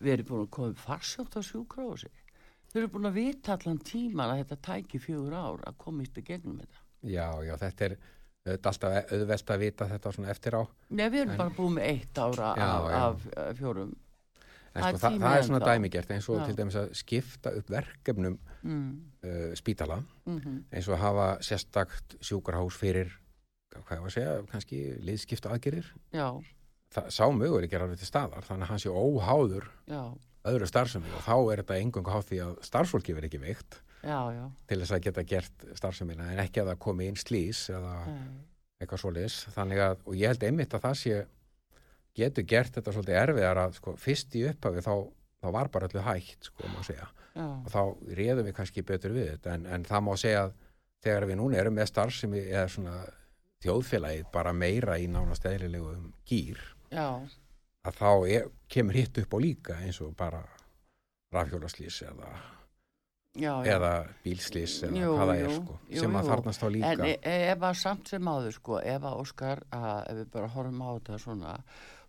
verið búin að koma farsjótt á sjúkrósi? Þau eru búin að vita allan tíman að þetta tæki fjögur ár að komast í gegnum þetta. já, já, þetta er auðvitað alltaf auðvelt að vita þetta svona eftir á Nei, við erum En- bara búin með eitt ára Já, af, já. af fjórum. En sko, er það, það er svona dæmigert eins og Já. til dæmis að skipta upp verkefnum mm, uh, spítala mm eins og að hafa sérstakt sjúkarhás fyrir, hvað ég var að segja, kannski liðskipta aðgerir. já, Það sá möguleik er alveg til staðar, þannig að hann sé óháður já, öðru starfsemi og þá er þetta engungu háð því að starfsfólki verið ekki veikt já, já til þess að geta gert starfsemina en ekki að það komi inn slís eða Nei. eitthvað. Þannig að, og ég held einmitt að það sé, getur gert þetta svolítið erfiðar að, sko, fyrst í upphafi þá, þá var bara öllu hægt, sko, má segja. já, og þá réðum við kannski betur við þetta en, en það má segja að þegar við núna erum með starfsemi eða svona þjóðfélagið bara meira í nánast eðlilegum gýr já, að þá er, kemur hitt upp á líka eins og bara rafhjólaslýs eða, já, já. eða bílslýs eða Jú, hvað það er sko, jú, sem að þarnast þá líka. En e ef að samt sem áður sko, ef að Óskar, að, ef við bara horfum á þetta svona,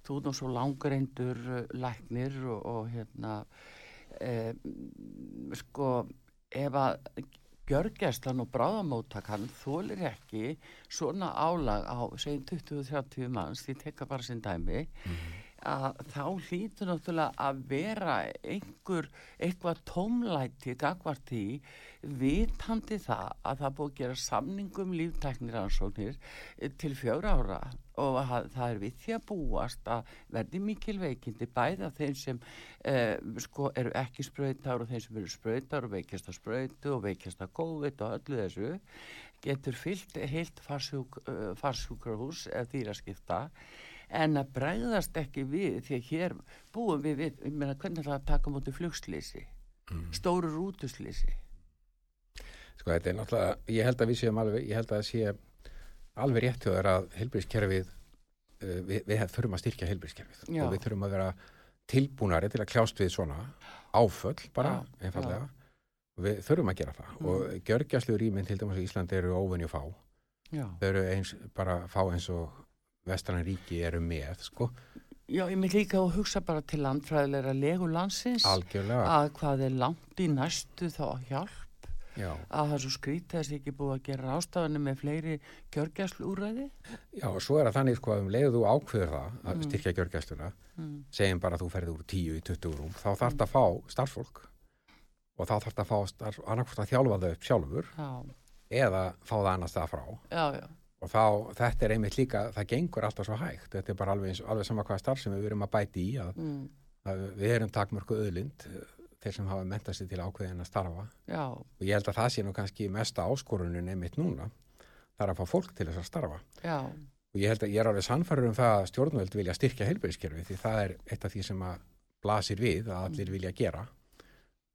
þú nú svo langreindur uh, læknir og, og hérna, e, sko, ef að gjörgæslan og bráðamóttakann þólir ekki svona álag á, segjum 20-30 manns, því tekka bara sinn dæmi, að þá hlýtur náttúrulega að vera einhver, eitthvað tómlæti gagvart því vitandi það að það búið að gera samningum líftækniransóknir eh, til fjóra ára og að, það er við því að búast að verði mikil veikindi bæði af þeim sem eh, sko eru ekki sprautar og þeim sem eru sprautar og veikjast að sprautu og veikjast að COVID og öllu þessu getur fyllt heilt uh, farsjúkrahús eða dýraskipta en að bregðast ekki við því að hér búum við við, ég meina hvernig það að taka mútið flugslýsi, stóru rútuslýsi. sko þetta er náttúrulega, ég held að við séum alveg, ég held að það sé alveg rétt þér að heilbríðskerfið uh, við, við þurfum að styrkja heilbríðskerfið Já. og við þurfum að vera tilbúnari til að kljást við svona áföll bara, Já, einfallega og við þurfum að gera það Mm. og gjörgjastlu rýminn til dæmis í Íslandi eru óvenju fá Já. þau eru eins, bara fá eins og vestrann ríki eru með sko, Já, ég mynd líka að hugsa bara til landfræðilega legu landsins algjörlega. Að hvað er langt í næstu þá hjálp? Já, að það er svo skrítið að það sé ekki búið að gera ástafanir með fleiri gjörgjæslu úræði. já, og svo er það þannig sko að um leiðu þú ákveður það að styrkja gjörgjastluna Mm. segjum bara að þú ferði úr 10 í 20 rúm þá þarf það að fá starfsfólk. Og þá þarf það að fá annarkvort að þjálfa þau upp sjálfur Já, eða fá það annars það frá. Já, já, og þá, þetta er einmitt líka, það gengur alltaf svo hægt, þetta er bara alveg, eins, alveg sama hvað starf sem við erum að bæti í að, mm, að við erum takmörku öðlind þeir sem hafa mentað sér til ákveðin að starfa. Já, og ég held að það sé nú kannski mesta áskorunin einmitt núna, það er að fá fólk til þess að starfa. Já, og ég held að ég er alveg sannfærður um það að stjórnvöld vilja styrkja heilbæðiskerfi því það er eitt af því sem að blasir við að allir vilja gera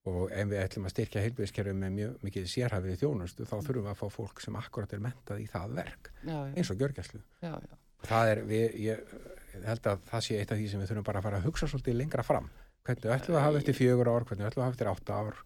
og ef við ætlum að styrkja heilbæðiskerfi með mjög mikið sérhæfið þjónustu þá þurfum við að fá fólk sem akkurat er mentað í það verk já, já, eins og gjörgæslu. Það er, við, ég, ég held að það sé eitt af því sem við þurfum bara að fara að hugsa svolítið lengra fram. Hvernig ætlum við að hafa eftir fjögur ár hvernig ætlum við að hafa eftir átta ár?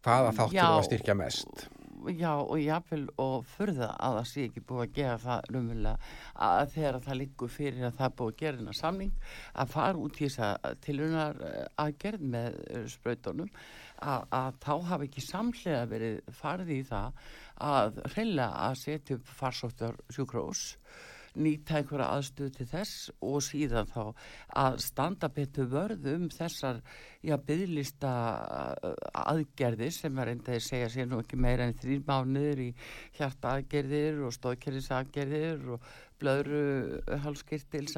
Hvaða þáttur Já. við að styrkja mest? Já, og jáfnvel og furða að það sé ekki búið að gera það rumvöldlega að þegar það liggur fyrir að það búið að gera hennar samning að fara út í þessa tilunar aðgerð með eh, sprautunum að, að þá hafi ekki samlega verið farið í það að reyna að setja upp farsóttar sjúkrós nýta einhverja aðstöð til þess og síðan þá að standa betur vörð um þessar já, byggðlista aðgerðir sem er enda að segja sér nú ekki meira en þrýr mánuður í hjarta aðgerðir og stóðkerðis aðgerðir og blöðru halskirtils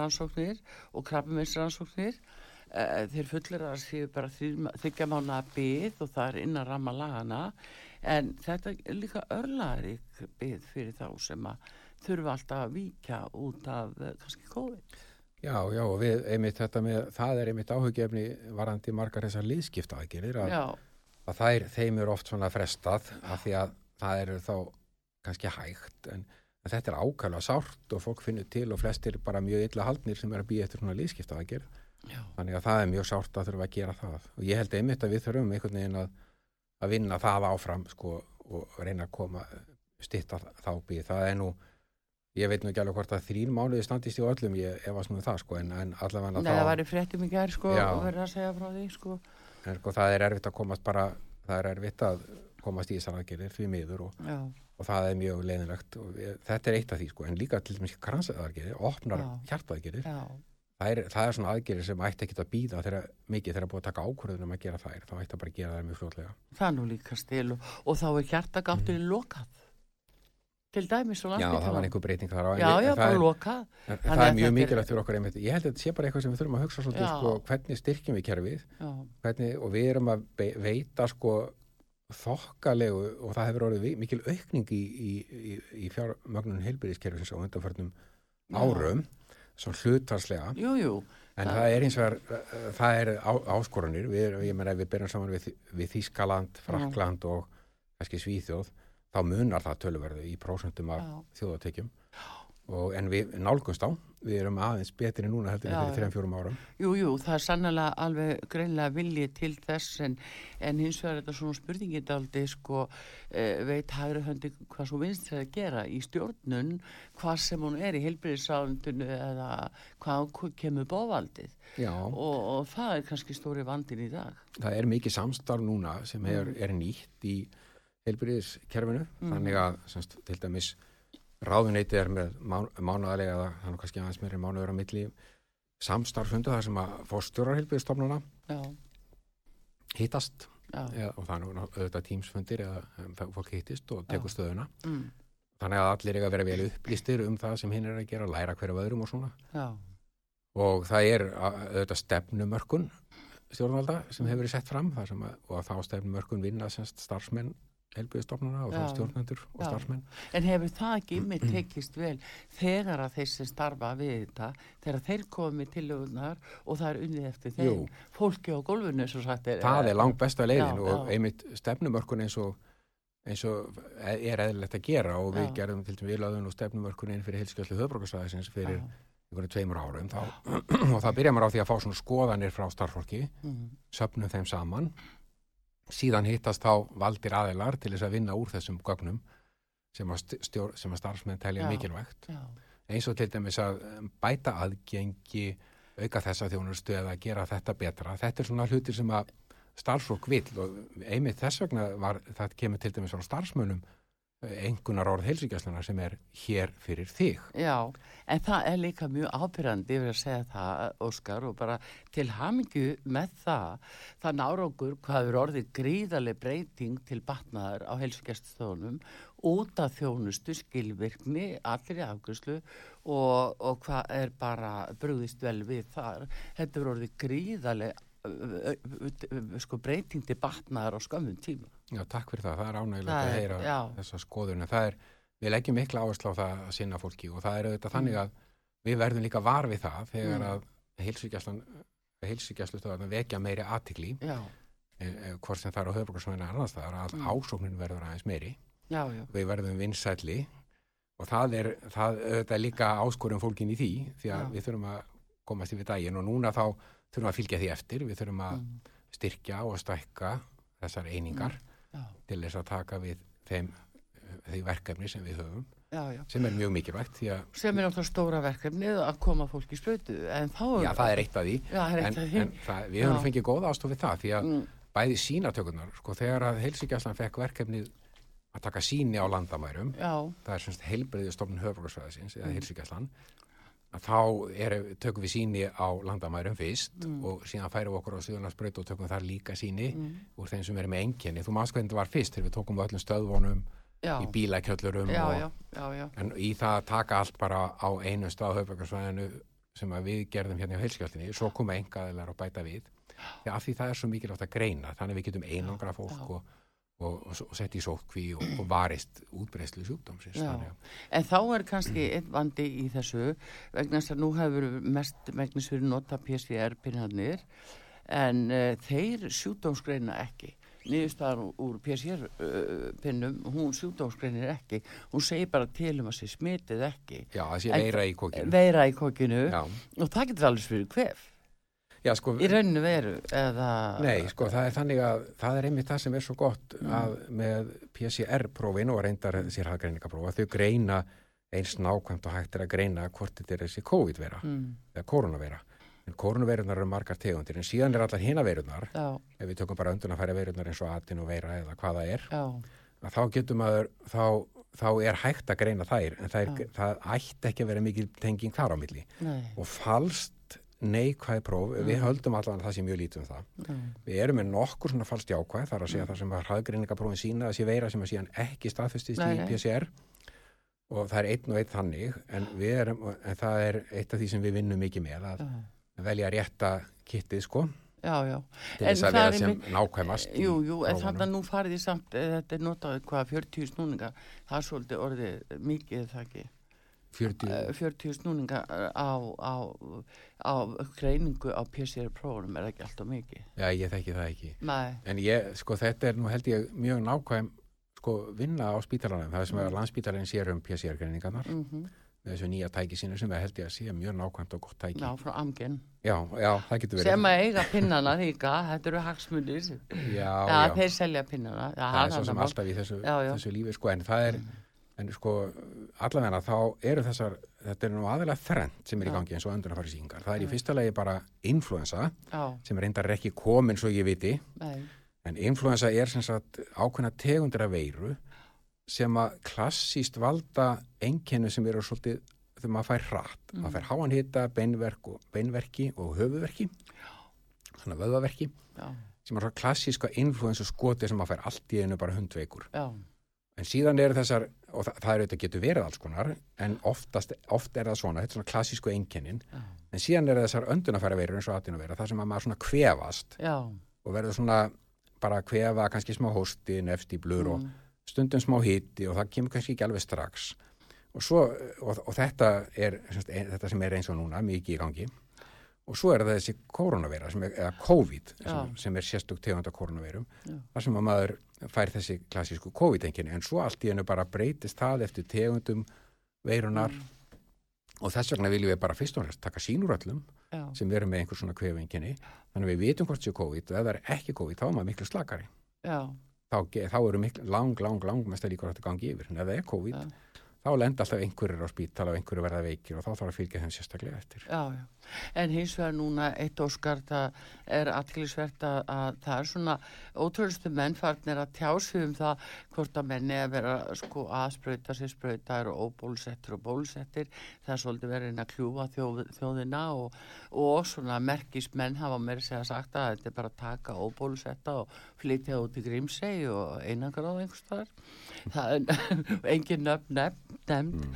rannsóknir og krabbumins rannsóknir þeir fullir að séu bara þryggja mánu að byggð og það er innan ramma lagana en þetta er líka örlaðarík byggð fyrir þá sem að þurfa alltaf að víkja út af eh, kannski COVID. Já, já, og við, einmitt þetta með, það er einmitt áhugjefni varandi margar þessar liðskipta aðgerir að, að þær, þeim er oft svona frestað af því að það eru þá kannski hægt en, en þetta er ákvæmlega sárt og fólk finnur til og flestir bara mjög illa haldnir sem er að býja eftir svona liðskipta aðgerð já, þannig að það er mjög sárt að þurfa að gera það. Og ég held einmitt að við þurfum einhvern veginn að, að vinna það áfram sko, og reyna að koma stitta þá býð, það er nú ég veit nú ekki alveg hvort að þrín mánuði standist í öllum, ég efast nú um það sko, en, en allavega Nei, þá það væri fréttum í gær sko og verið að segja frá því sko. en sko það er erfitt að komast bara það er erfitt að komast í þessar aðgerðir því miður og, og það er mjög leiðinlegt og við, þetta er eitt af því sko, en líka til dæmis kransaðargerðir, opnar hjartaðgerðir já, það er, það er svona aðgerir sem ætti ekki að býða þegar mikið þegar búið að taka ákvörðunum að gera þær. Þá ætti að bara gera þær mjög fljóðlega Það er nú líka stil og, þá er hjartagátturinn mm. lokað. Til dæmis og Já, það var einhver breyting þar á. Já, já, það bara er- lokað. En Þannig það að er mjög er- mikilvægt fyrir okkur einmitt. Ég held að þetta sé bara eitthvað sem við þurfum að hugsa svolítið sko, hvernig styrkjum við kerfið? Já, hvernig, og við erum að veita sko þokkalegu og það hefur orðið mikil aukning í, í, í, í fjármögnun heilbyrðiskerfisins á undanförnum Já. Árum svo hlutarslega jú, jú. En Það- það, er eins og er það er á, áskoranir. Við, ég meina ef við byrjum saman við, við Þískaland, Frakland og kannski Svíþjóð þá munar það töluverðu í prósentum af Já. Og, en við nálgumst á við erum aðeins betri núna heldur Já, fyrir já. þrejum fjórum árum Jú, það er sannlega alveg greinlega vilji til þess en, en hins vegar er þetta svona spurningin daldi sko e, veit hægri höndi hvað svo vinst er að gera í stjórnun hvað sem hún er í heilbyrðisáðundinu eða hvað kemur bóvaldið og, og það er kannski stóri vandin í dag. það er mikið samstarf núna sem er, Mm. er nýtt í heilbyrðiskerfinu þannig að semst, til dæmis ráðuneyti er með mán, mánuðalega eða þannig kannski aðeins meiri mánuður á milli samstarfsundu þar sem að fórstjórar heilbyrðistofnuna Já, hittast. Eða, og það er auðvitað tímsfundir eða fólk hittist og tekur stöðuna. Mm, þannig að allir eiga að vera vel upplýstir um það sem hinn er að gera, læra hverju öðrum og svona. Já, og það er að- auðvitað stefnumörkun stjórnvalda sem hefur verið sett fram að, og að þá stefnumörkun vinna semst starfsmenn helbiðstofnuna og stjórnendur og starfsmenn En hefur það ekki ymmið tekist vel þegar að þeir sem starfa við þetta, þegar þeir komið til lögunar og það er unnið eftir þeim, Jú. fólki á gólfinu sagt er. það er langt besta leiðin Já, og einmitt stefnumörkun eins og eins og er eðlilegt að gera og við Já. gerðum til dæmis við laðum nú stefnumörkun inn fyrir heilskjöldu höfbrókastæðisins fyrir Já. einhverju tveimur árum þá, og það byrja maður á því að fá svona skoðanir frá starffólki Mm, söpnum þeim saman síðan hittast þá valdir aðilar til þess að vinna úr þessum gögnum sem að, st- stjór, sem að starfsmenn telja Já. mikilvægt já, eins og til dæmis að um, bæta aðgengi auka þessa þjónustu eða gera þetta betra þetta er svona hlutir sem að starfsfólk vill og einmitt þess vegna var, það kemur til dæmis frá starfsmönnum engunar orð heilsugjastlunar sem er hér fyrir þig já, en það er líka mjög ábyrrandi yfir að segja það, Óskar, og bara til hamingju með það, þann árangur hvað er orðið gríðarlega breyting til batnaðar á heilsugjaststónum út af þjónustu, skilvirkni, allir í afgjörslu og, og hvað er bara brúðist vel við þar. Þetta er orðið gríðarlega sko, breyting til batnaðar á skömmum tíma. Já, takk fyrir það, það er ánægilegt að heyra já. þessa skoðun en það er, við leggjum mikla áherslu á það að sinna fólki og það er auðvitað þannig Mm. að við verðum líka var við það þegar Mm. að heilsugjastlan heilsugjastlustöðarna vekja meiri aðtikli Já, eh, hvort sem það er á höfbrukarsvæðinu annars það er að Mm. ásóknin verður aðeins meiri já, já, við verðum vinsælli og það er, það auðvitað líka áskorum fólkin í því því að við þurfum að komast yfir daginn og núna þá þurfum að fylgja því eftir. Við þurfum að mm, styrkja og stækka þessar einingar já, til þess að taka við þeim því verkefni sem við höfum já, já. sem er mjög mikilvægt að sem er náttúrulega stóra verkefnið að koma fólki í sprautu en þá já, það er eitt af því. Já, eitt en, af því. en það, við höfum fengið góða ástof við það því að Mm, bæði sínatökunar sko, þegar að heilsugjastlan fekk verkefnið að taka síni á landamærum það er semst heilbreyðistofnun höfbrukarsvæðisins eða Mm. heilsugjastlan að þá er, tökum við síni á landamærum fyrst Mm. og síðan færum við okkur á Suðurlandsbraut og tökum þar líka síni mm, úr þeim sem er með enginni. Þú maður hvernig þetta var fyrst þegar við tókum við öllum stöðvonum já, í já, en í það að taka allt bara á einu stað höfbrukarsvæðinu sem við gerðum hérna á heilsugjastlinni svo koma engaðilar og bæta við. Því af því það er svo mikilvægt að greina þannig við getum einangra fólk og, og, og, setja í sótkví og, og varist útbreyslu sjúkdómsins En þá er kannski einn vandi í þessu vegna þess að nú hefur mest megnis fyrir nota PCR-pinnarnir en uh, þeir sjúdómsgreina ekki. Niðurstaðan úr PCR-pinnum, hún sjúdómsgreinir ekki. Hún segir bara til um að sé smitið ekki. Já, það sé veira í kokinu. Veira í kokinu Já, og það getur alveg fyrir hvef. Já sko, Í rauninu veru eða... nei, sko, það er þannig að það er einmitt það sem er svo gott að með PCR-prófin og reyndar sérhaggreiningaprófa, þau greina eins nákvæmt og hægt er að greina hvort þetta er þessi COVID-vera Mm, eða koronavera. En koronaveirunar eru margar tegundir, en síðan er allar hina veirunar, já, ef við tökum bara öndunafæra veirunar eins og atin og veira eða hvað það er, að þá getur maður, þá, þá er hægt að greina þær, en Já. það ætti ekki að vera mikil tenging þar á milli. nei, Og falskt neikvæð próf, við höldum allavega að það sé mjög lítið um það. Mm. Við erum með nokkur svona falskt jákvæð, þar að segja það sem að hraðgreiningaprófin sína að sé veira sem að síðan ekki staðfestist í. PCR og það er einn og einn þannig, en, erum, en það er eitt af því sem við vinnum mikið með að Já, velja rétta kittið sko, já, já. til En þess að vera er sem einmitt- nákvæmast. Jú, jú, en þannig að nú farið í samt, eh, þetta er notað hvað, 40 snúningar, það er svolítið orðið mikið, það ekki, 40, Eh, 40 snúningar á, á, á greiningu á PCR-prófunum er það ekki alltaf mikið. já, ég þekki það ekki. Nei, En ég, sko, þetta er nú held ég mjög nákvæm sko, vinna á spítalanum, það sem Mm. er að landspítalinn sér um PCR-greiningarnar mm með þessu nýja tæki sínu sem við held ég að sé mjög nákvæmt og gott tæki. já, frá Amgen. Já, já, það getur verið. Sem að eiga pinnana líka, þetta eru hagsmunir. Já, Já, þeir selja pinnana. Já, það er svo sem alltaf í þessu, þessu lífi, sko, en það er, en sko, allavegna þá eru þessar, þetta er nú aðeinslega þrennt sem er í gangi eins og öndunarfari síngar. Það er í fyrsta lagi bara influensa, Já, sem reyndar ekki komin svo ég viti, nei, En influensa er sem sagt ákveðna tegundir af veiru sem að klassíst valda einkennu sem eru svolítið þegar maður fær hratt. Maður fær háan hita, beinverk og, beinverki og höfuverki, þannig að vöðvaverki, já, sem er svo klassíska influensa skoti sem maður fær allt í einu bara hundveikur. já, En síðan eru þessar, og það, það er auðvitað getur verið alls konar, en oftast, oft er það svona, þetta er svona klassísku einkennin, já, en síðan eru þessar öndunafæra veirur eins og atvinnuveira, það sem að maður svona kvefast já, og verður svona bara að kvefa kannski smá hósti, nefst í blur og Mm. stundum smá hiti og það kemur kannski ekki alveg strax. Og, svo, og, og þetta er semst, ein, þetta sem er eins og núna, mikið í gangi og svo er það þessi koronaveira sem er, eða COVID sem, sem er sérstök tegund af koronaveirum þar sem að maður fær þessi klassísku COVID-enginni en svo allt í hennu bara breytist það eftir tegundum veirunar Mm. og þess vegna viljum við bara fyrst og næst taka sínur öllum já, sem eru með einhver svona kvefinginni þannig að við vitum hvort séu COVID. Og ef það er ekki COVID þá er maður miklu slakari. Já, þá, þá eru miklu, lang, lang, lang mest að líka þetta gangi yfir. En ef það er COVID Já. þá lenda alltaf einhverjir á spítala og einhverjir verða veikir og þá þarf að fylgja þeim sérstaklega eftir. En hins vegar núna eitt óskar það er allirisvert að, að það er svona ótrúlustu menn farnir að tjásu um það hvort að menni að vera sko að sprauta sér sprautar og óbólusettir og bólusettir. Það er svolítið verið að kljúfa þjóð, þjóðina og, og svona merkismenn hafa meira segja sagt að þetta er bara að taka óbólusetta og flytja út í Grímsey og einangráð einhvers þar. Það er engin nöfn nefnd, nefnd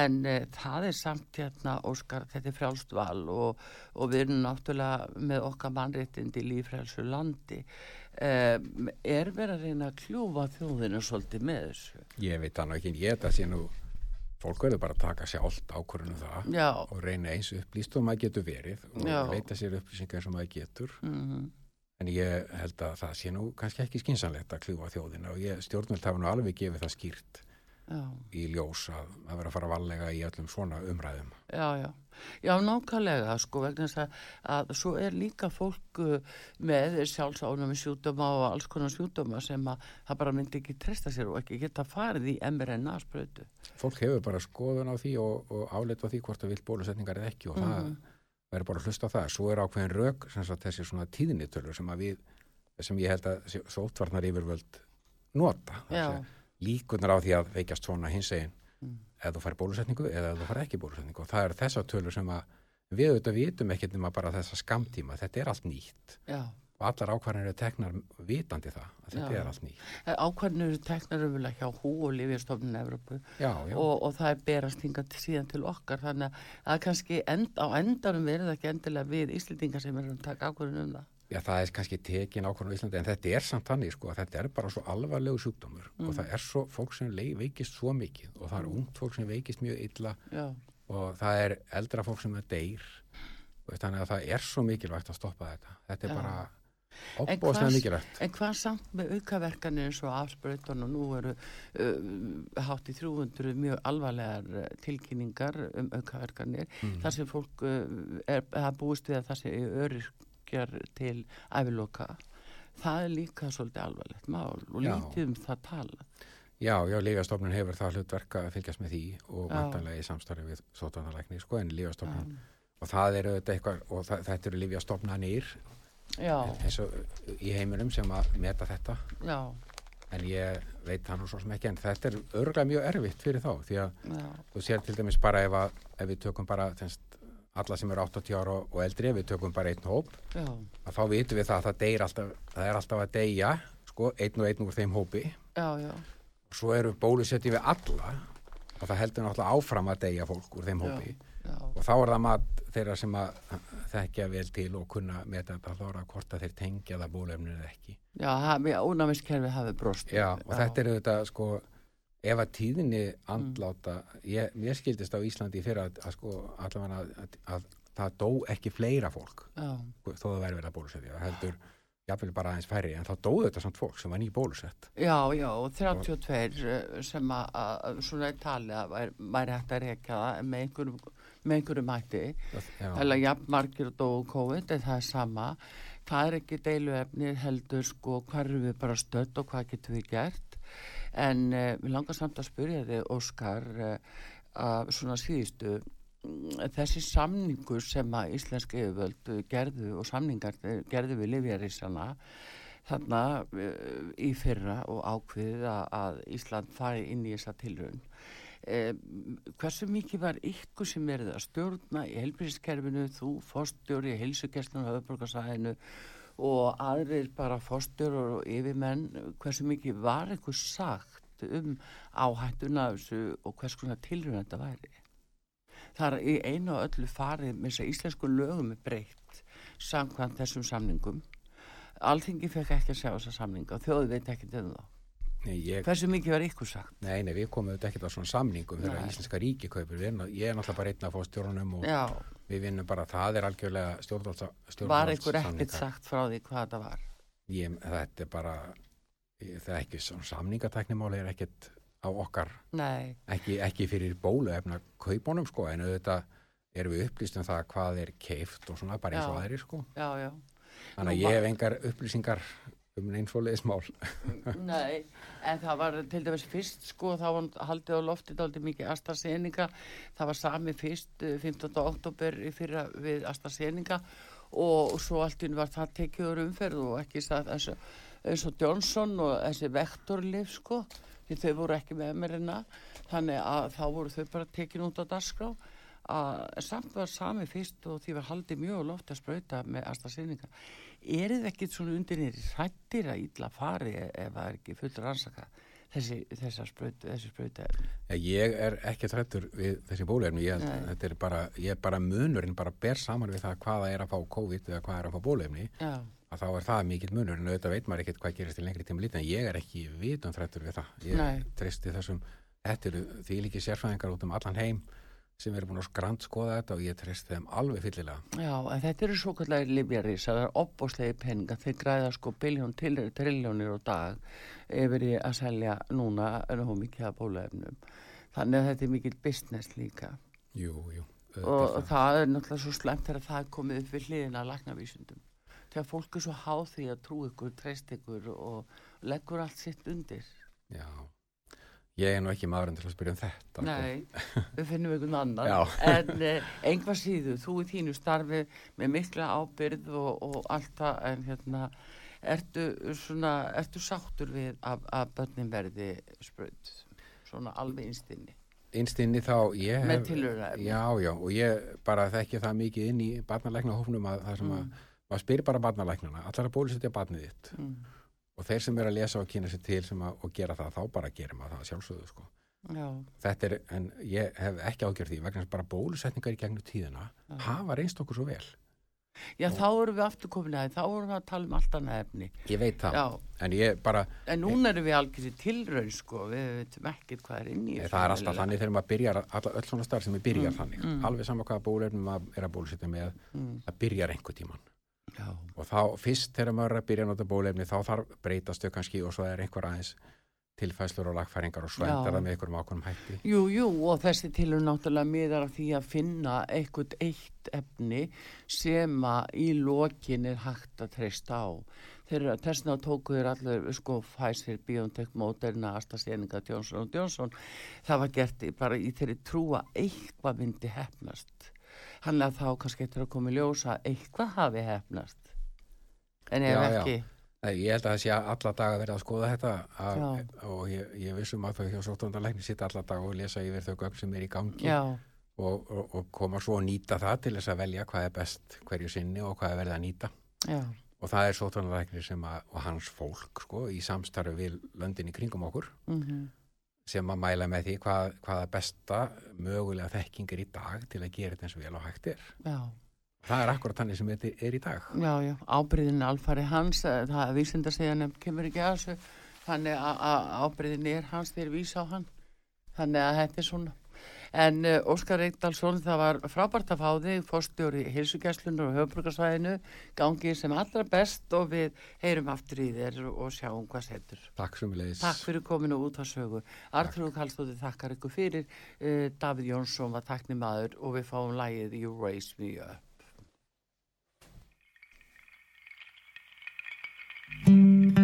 en uh, það er samt hérna Óskar, þetta er frjálst val og, og við erum náttúrulega með okkar mannréttindi lífrælsu landi. Um, er verið að reyna að kljúfa þjóðina svolítið með þessu? Ég veit það nú ekki, ég þetta sé nú fólk verður bara að taka sjálft ákvörðunum það já, og reyna eins upplýst og maður getur verið og Já. leita sér upplýsingar og maður getur. Mm, en ég held að það sé nú kannski ekki skynsanlegt að kljúfa þjóðina og ég stjórnvöld hafa nú alveg gefið það skýrt já, í ljós að að vera að fara valega í öllum svona umræðum. Já, já. Já, nákvæmlega sko vegna þess að, að svo er líka fólk uh, með sjálfsánum sjúdóma og alls konar sjúdóma sem að það bara myndi ekki treysta sér og ekki geta farið í mRNA sprötu fólk hefur bara skoðun á því og, og álit á því hvort það vil bólusetningar eða ekki og Mhm. það verður bara að hlusta á það. Svo er ákveðin rök sem sagt, þessi svona tíðnitölur sem að við sem ég held að sótvarnar yfirvöld nota. Já. Líkunar á því að veikjast svona hins egin Mm. ef þú fær bólusetningu eða þú fær ekki bólusetningu. Og það er þessar tölur sem að við auðvitað vitum ekkert nema bara þessa skamtíma þetta er allt nýtt. Já, og allar ákvarðanir eru teknar vitandi það að þetta Já. er allt nýtt. Ákvæmnu eru teknar umvöla hjá hú og Lífjastofnun Evrópu. Já, og, og það er berast hingað til síðan til okkar. Þannig að kannski end, á endanum verið ekki endilega við Íslendingar sem erum að taka ákvörðun um það. Já, það er kannski tekin ákvörðun á Íslandi en þetta er samt þannig sko að þetta er bara svo alvarlegu sjúkdómur og það er svo fólk sem veikist svo mikið og það er ungt fólk sem veikist mjög illa Já, og það er eldra fólk sem er deyr og þannig að það er svo mikilvægt að stoppa þetta. Þetta er Já. bara opbóðslega mikilvægt. en hvað samt með aukaverkanir eins og afsprautan og nú eru uh, hátt í 300 mjög alvarlegar tilkynningar um aukaverkanir Mm. þar sem fólk uh, er, er búist við að það sé öryrkjar til æviloka. Það er líka svolítið alvarlegt mál og Já. lítið um það tala. Já, já, Lífastofnun hefur það hlutverk að fylgjast með því og vantanlega í samstarfi við sótanalækni sko en Lífastofnun og það eru þetta eitthvað og það, þetta eru Lífastofnanir Já, eins og í heiminum sem að meta þetta já, en ég veit það nú svo sem ekki en þetta er örgulega mjög erfitt fyrir þá því að já, þú sér til dæmis bara ef, að, ef við tökum bara þenst, alla sem eru 80 ára og eldri, við tökum bara einn hóp, já, að þá vitum við það að það deyr alltaf, það er alltaf að deyja, sko, einn og einn úr þeim hópi. já, já, Svo eru bólusetjum við alla og það heldur náttúrulega áfram að deyja fólk úr þeim hópi. Og þá er það mat þeirra sem að þekkja vel til og kunna með þetta er það hvort að þeir tengja það bólefninu eða ekki. já, ónæmiskerfi hafi brost. Já, og þetta er þetta sko ef að tíðinni andláta ég, mér skildist á Íslandi fyrir að, að sko allavega að, að, að það dó ekki fleira fólk Já, þó það væri verið að bólusetja það heldur jafnvel bara aðeins færri en þá dóðu þetta samt fólk sem var ný bólusett já, já, og 32 eh, sem að, svona er talið að væri, hægt að reyka það með einhverjum, með einhverjum hætti. Já, Hella jafn margir og dóu COVID, en það er sama. Það er ekki deiluefnið heldur sko hvað eru við bara stödd og hvað getum við gert. En uh, við langar samt að spyrja þig, Óskar, uh, að svona síðustu, mm, þessi samningur sem að íslenski yfirvöld gerðu og samningar eh, gerðu við Livjarísana þarna uh, í fyrra og ákveðið að, Ísland fari inn í þessa tilraun. Eh, hversu mikið var ykkur sem verið að stjórna í helbriðskerfinu, þú fórstjóri í heilsugjastlunum höfuborgarsæðinu og aðrir bara fórstjórar og yfirmenn, hversu mikið var ykkur sagt um áhættuna af þessu og hvers konar tilraun þetta væri? Það er í einu og öllu farið með þess að íslensku lögum er breytt samkvæmt þessum samningum. Alþingi fekk ekki að sjá þessa samninga og þjóði veit ekki um þá. nei, ég, Hversu mikið var ykkur sagt? nei, nei, við komum auðvitað ekkert á svona samningum þegar íslenska ríki kaupir ég er náttúrulega bara einn að fá stjórnum og Já, við vinnum bara, það er algjörlega stjórnvalds var ykkur ekkert sagt frá því hvað það var? ég, þetta er bara það er ekki svona samningateknimáli er ekkert á okkar Nei, ekki, ekki fyrir bóluefna kaupunum sko en auðvitað erum við upplýst um það hvað er keift og svona bara eins og Já. aðrir sko já, já. þannig að ég hef engar upplýsingar um neins fóliðismál Nei, en það var til dæmis fyrst sko, þá haldið á loftið aldrei mikið AstraZeneca, það var sami fyrst eh, 15. oktober í fyrra við AstraZeneca og svo allt í einu var það tekið úr umferð og ekki það eins og, Johnson og þessi vektorlif sko, því þau voru ekki með mRNA, þannig að þá voru þau bara tekin út á dagskrá. Að samt var sami fyrst og því var haldið mjög á loft að sprauta með AstraZeneca er þið ekkit svona undir hrættir að illa fari ef það er ekki full rannsaka þessi, þessi sprautu Ja, ég er ekki trættur við þessi bóluefni. Ég, er bara, ég er bara munurinn bara ber saman við það hvaða er að fá COVID eða hvað er að fá bóluefni. Já, að þá er það mikill munur en auðvitað veit maður ekkert hvað gerist í lengri tíma lítið en ég er ekki vitum þrættur við það. Ég treysti þessum því líki sérfræðingar út um allan heim sem eru búin að skrant skoða þetta og ég treysti þeim alveg fyllilega. Já, en þetta eru svo kallar libjaris, það er opbóslegi peninga þeir græða sko biljón til triljónir á dag yfir í að selja núna en hún mikið að bóluefnum. Þannig að þetta er mikill business líka. Jú, jú, og það. það er náttúrulega svo slemt þegar það er komið upp við hliðina að lagnavísundum þegar fólk er svo háð því að trú ykkur, treyst ykkur og leggur allt sitt undir. Já ég er nú ekki maðurinn til að spyrja um þetta sko. Nei, við finnum einhvern annan en eh, einhvað síðu, þú í þínu starfi með mikla ábyrð og, og allt það en hérna ertu svona, ertu sáttur við að, að börnin verði spröð svona alveg einstinni einstinni þá ég með hef tilhörnaefni já, já, og ég bara þekki það mikið inn í barnalækna hófnum að það sem Mm. að maður spyr bara barnalæknana, allar að bólusetja barnið þitt mm. Og þeir sem eru að lesa og kynna sér til sem að, og gera það, þá bara gerir maður það sjálfsögðu sko. þetta er, en ég hef ekki ágjörð því vegna að bara bólusetningar í gegnum tíðina Já. hafa reynst okkur svo vel já, þá erum við aftur komin að því, þá erum við að tala um allt annað efni ég veit það, já, en ég bara en núna erum við algjör í tilraun sko, við veitum ekkert hvað er inn í það er alltaf þannig þegar maður byrjar alla, öll svona starf sem er byrjar Mm, þannig mm. alveg sama hvaða bólefnum maður er að bólusetja með mm. það byrjar einhver tíman já, og þá fyrst þegar maður er að byrja að nota bólefni þá þarf breytast þau kannski og svo er einhver aðeins tilfæslur og lagfæringar og svo Já. endar það með einhverjum ákveðum hætti Jú, jú, og þessi tilur náttúrulega miðar að því að finna eitthvað eitt efni sem að í lokin er hægt að treysta á. Þeir þessna tóku þeir allir, sko, Pfizer, BioNTech, Moderna, AstraZeneca, Johnson Johnson. Það var gert bara í þeirri trúa eitthvað myndi hefnast hann að þá kannski eftir að koma í ljósa eitthvað hafi hefnast en ef já, ekki já. Nei, ég held að það sé að alla daga verið að skoða þetta að, og ég, ég vissum að þau hjá sóttundarleikni sitt alla daga og lesa yfir þau gögn sem er í gangi og, og, og koma svo að nýta það til þess að velja hvað er best hverju sinni og hvað er verið að nýta já. og það er sóttundarleikni sem að, og hans fólk sko í samstarfi við löndin í kringum okkur mm -hmm sem að mæla með því hvað, hvaða besta mögulega þekking er í dag til að gera þetta eins og vel og hægt er. Já. það er akkurat þannig sem þetta er í dag. Já, já, ábyrðin alfari hans það að vísenda segja nefn kemur ekki að þessu. Þannig að ábyrðin er hans þegar vís á hann. Þannig að þetta er svona. En eh, Óskar Eikdalsson, það var frábært að fá þig, fórstjóri hilsugjæslunar og höfbrukarsvæðinu, gangið sem allra best og við heyrum aftur í þér og sjáum hvað setur. Takk sem við leiðis. Takk fyrir kominu út á sögu. Artrúð Kallstóði þakkar ykkur fyrir, eh, uh, David Jónsson var takknir maður og við fáum lægið You Raise Me Up. Mm.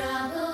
trouble.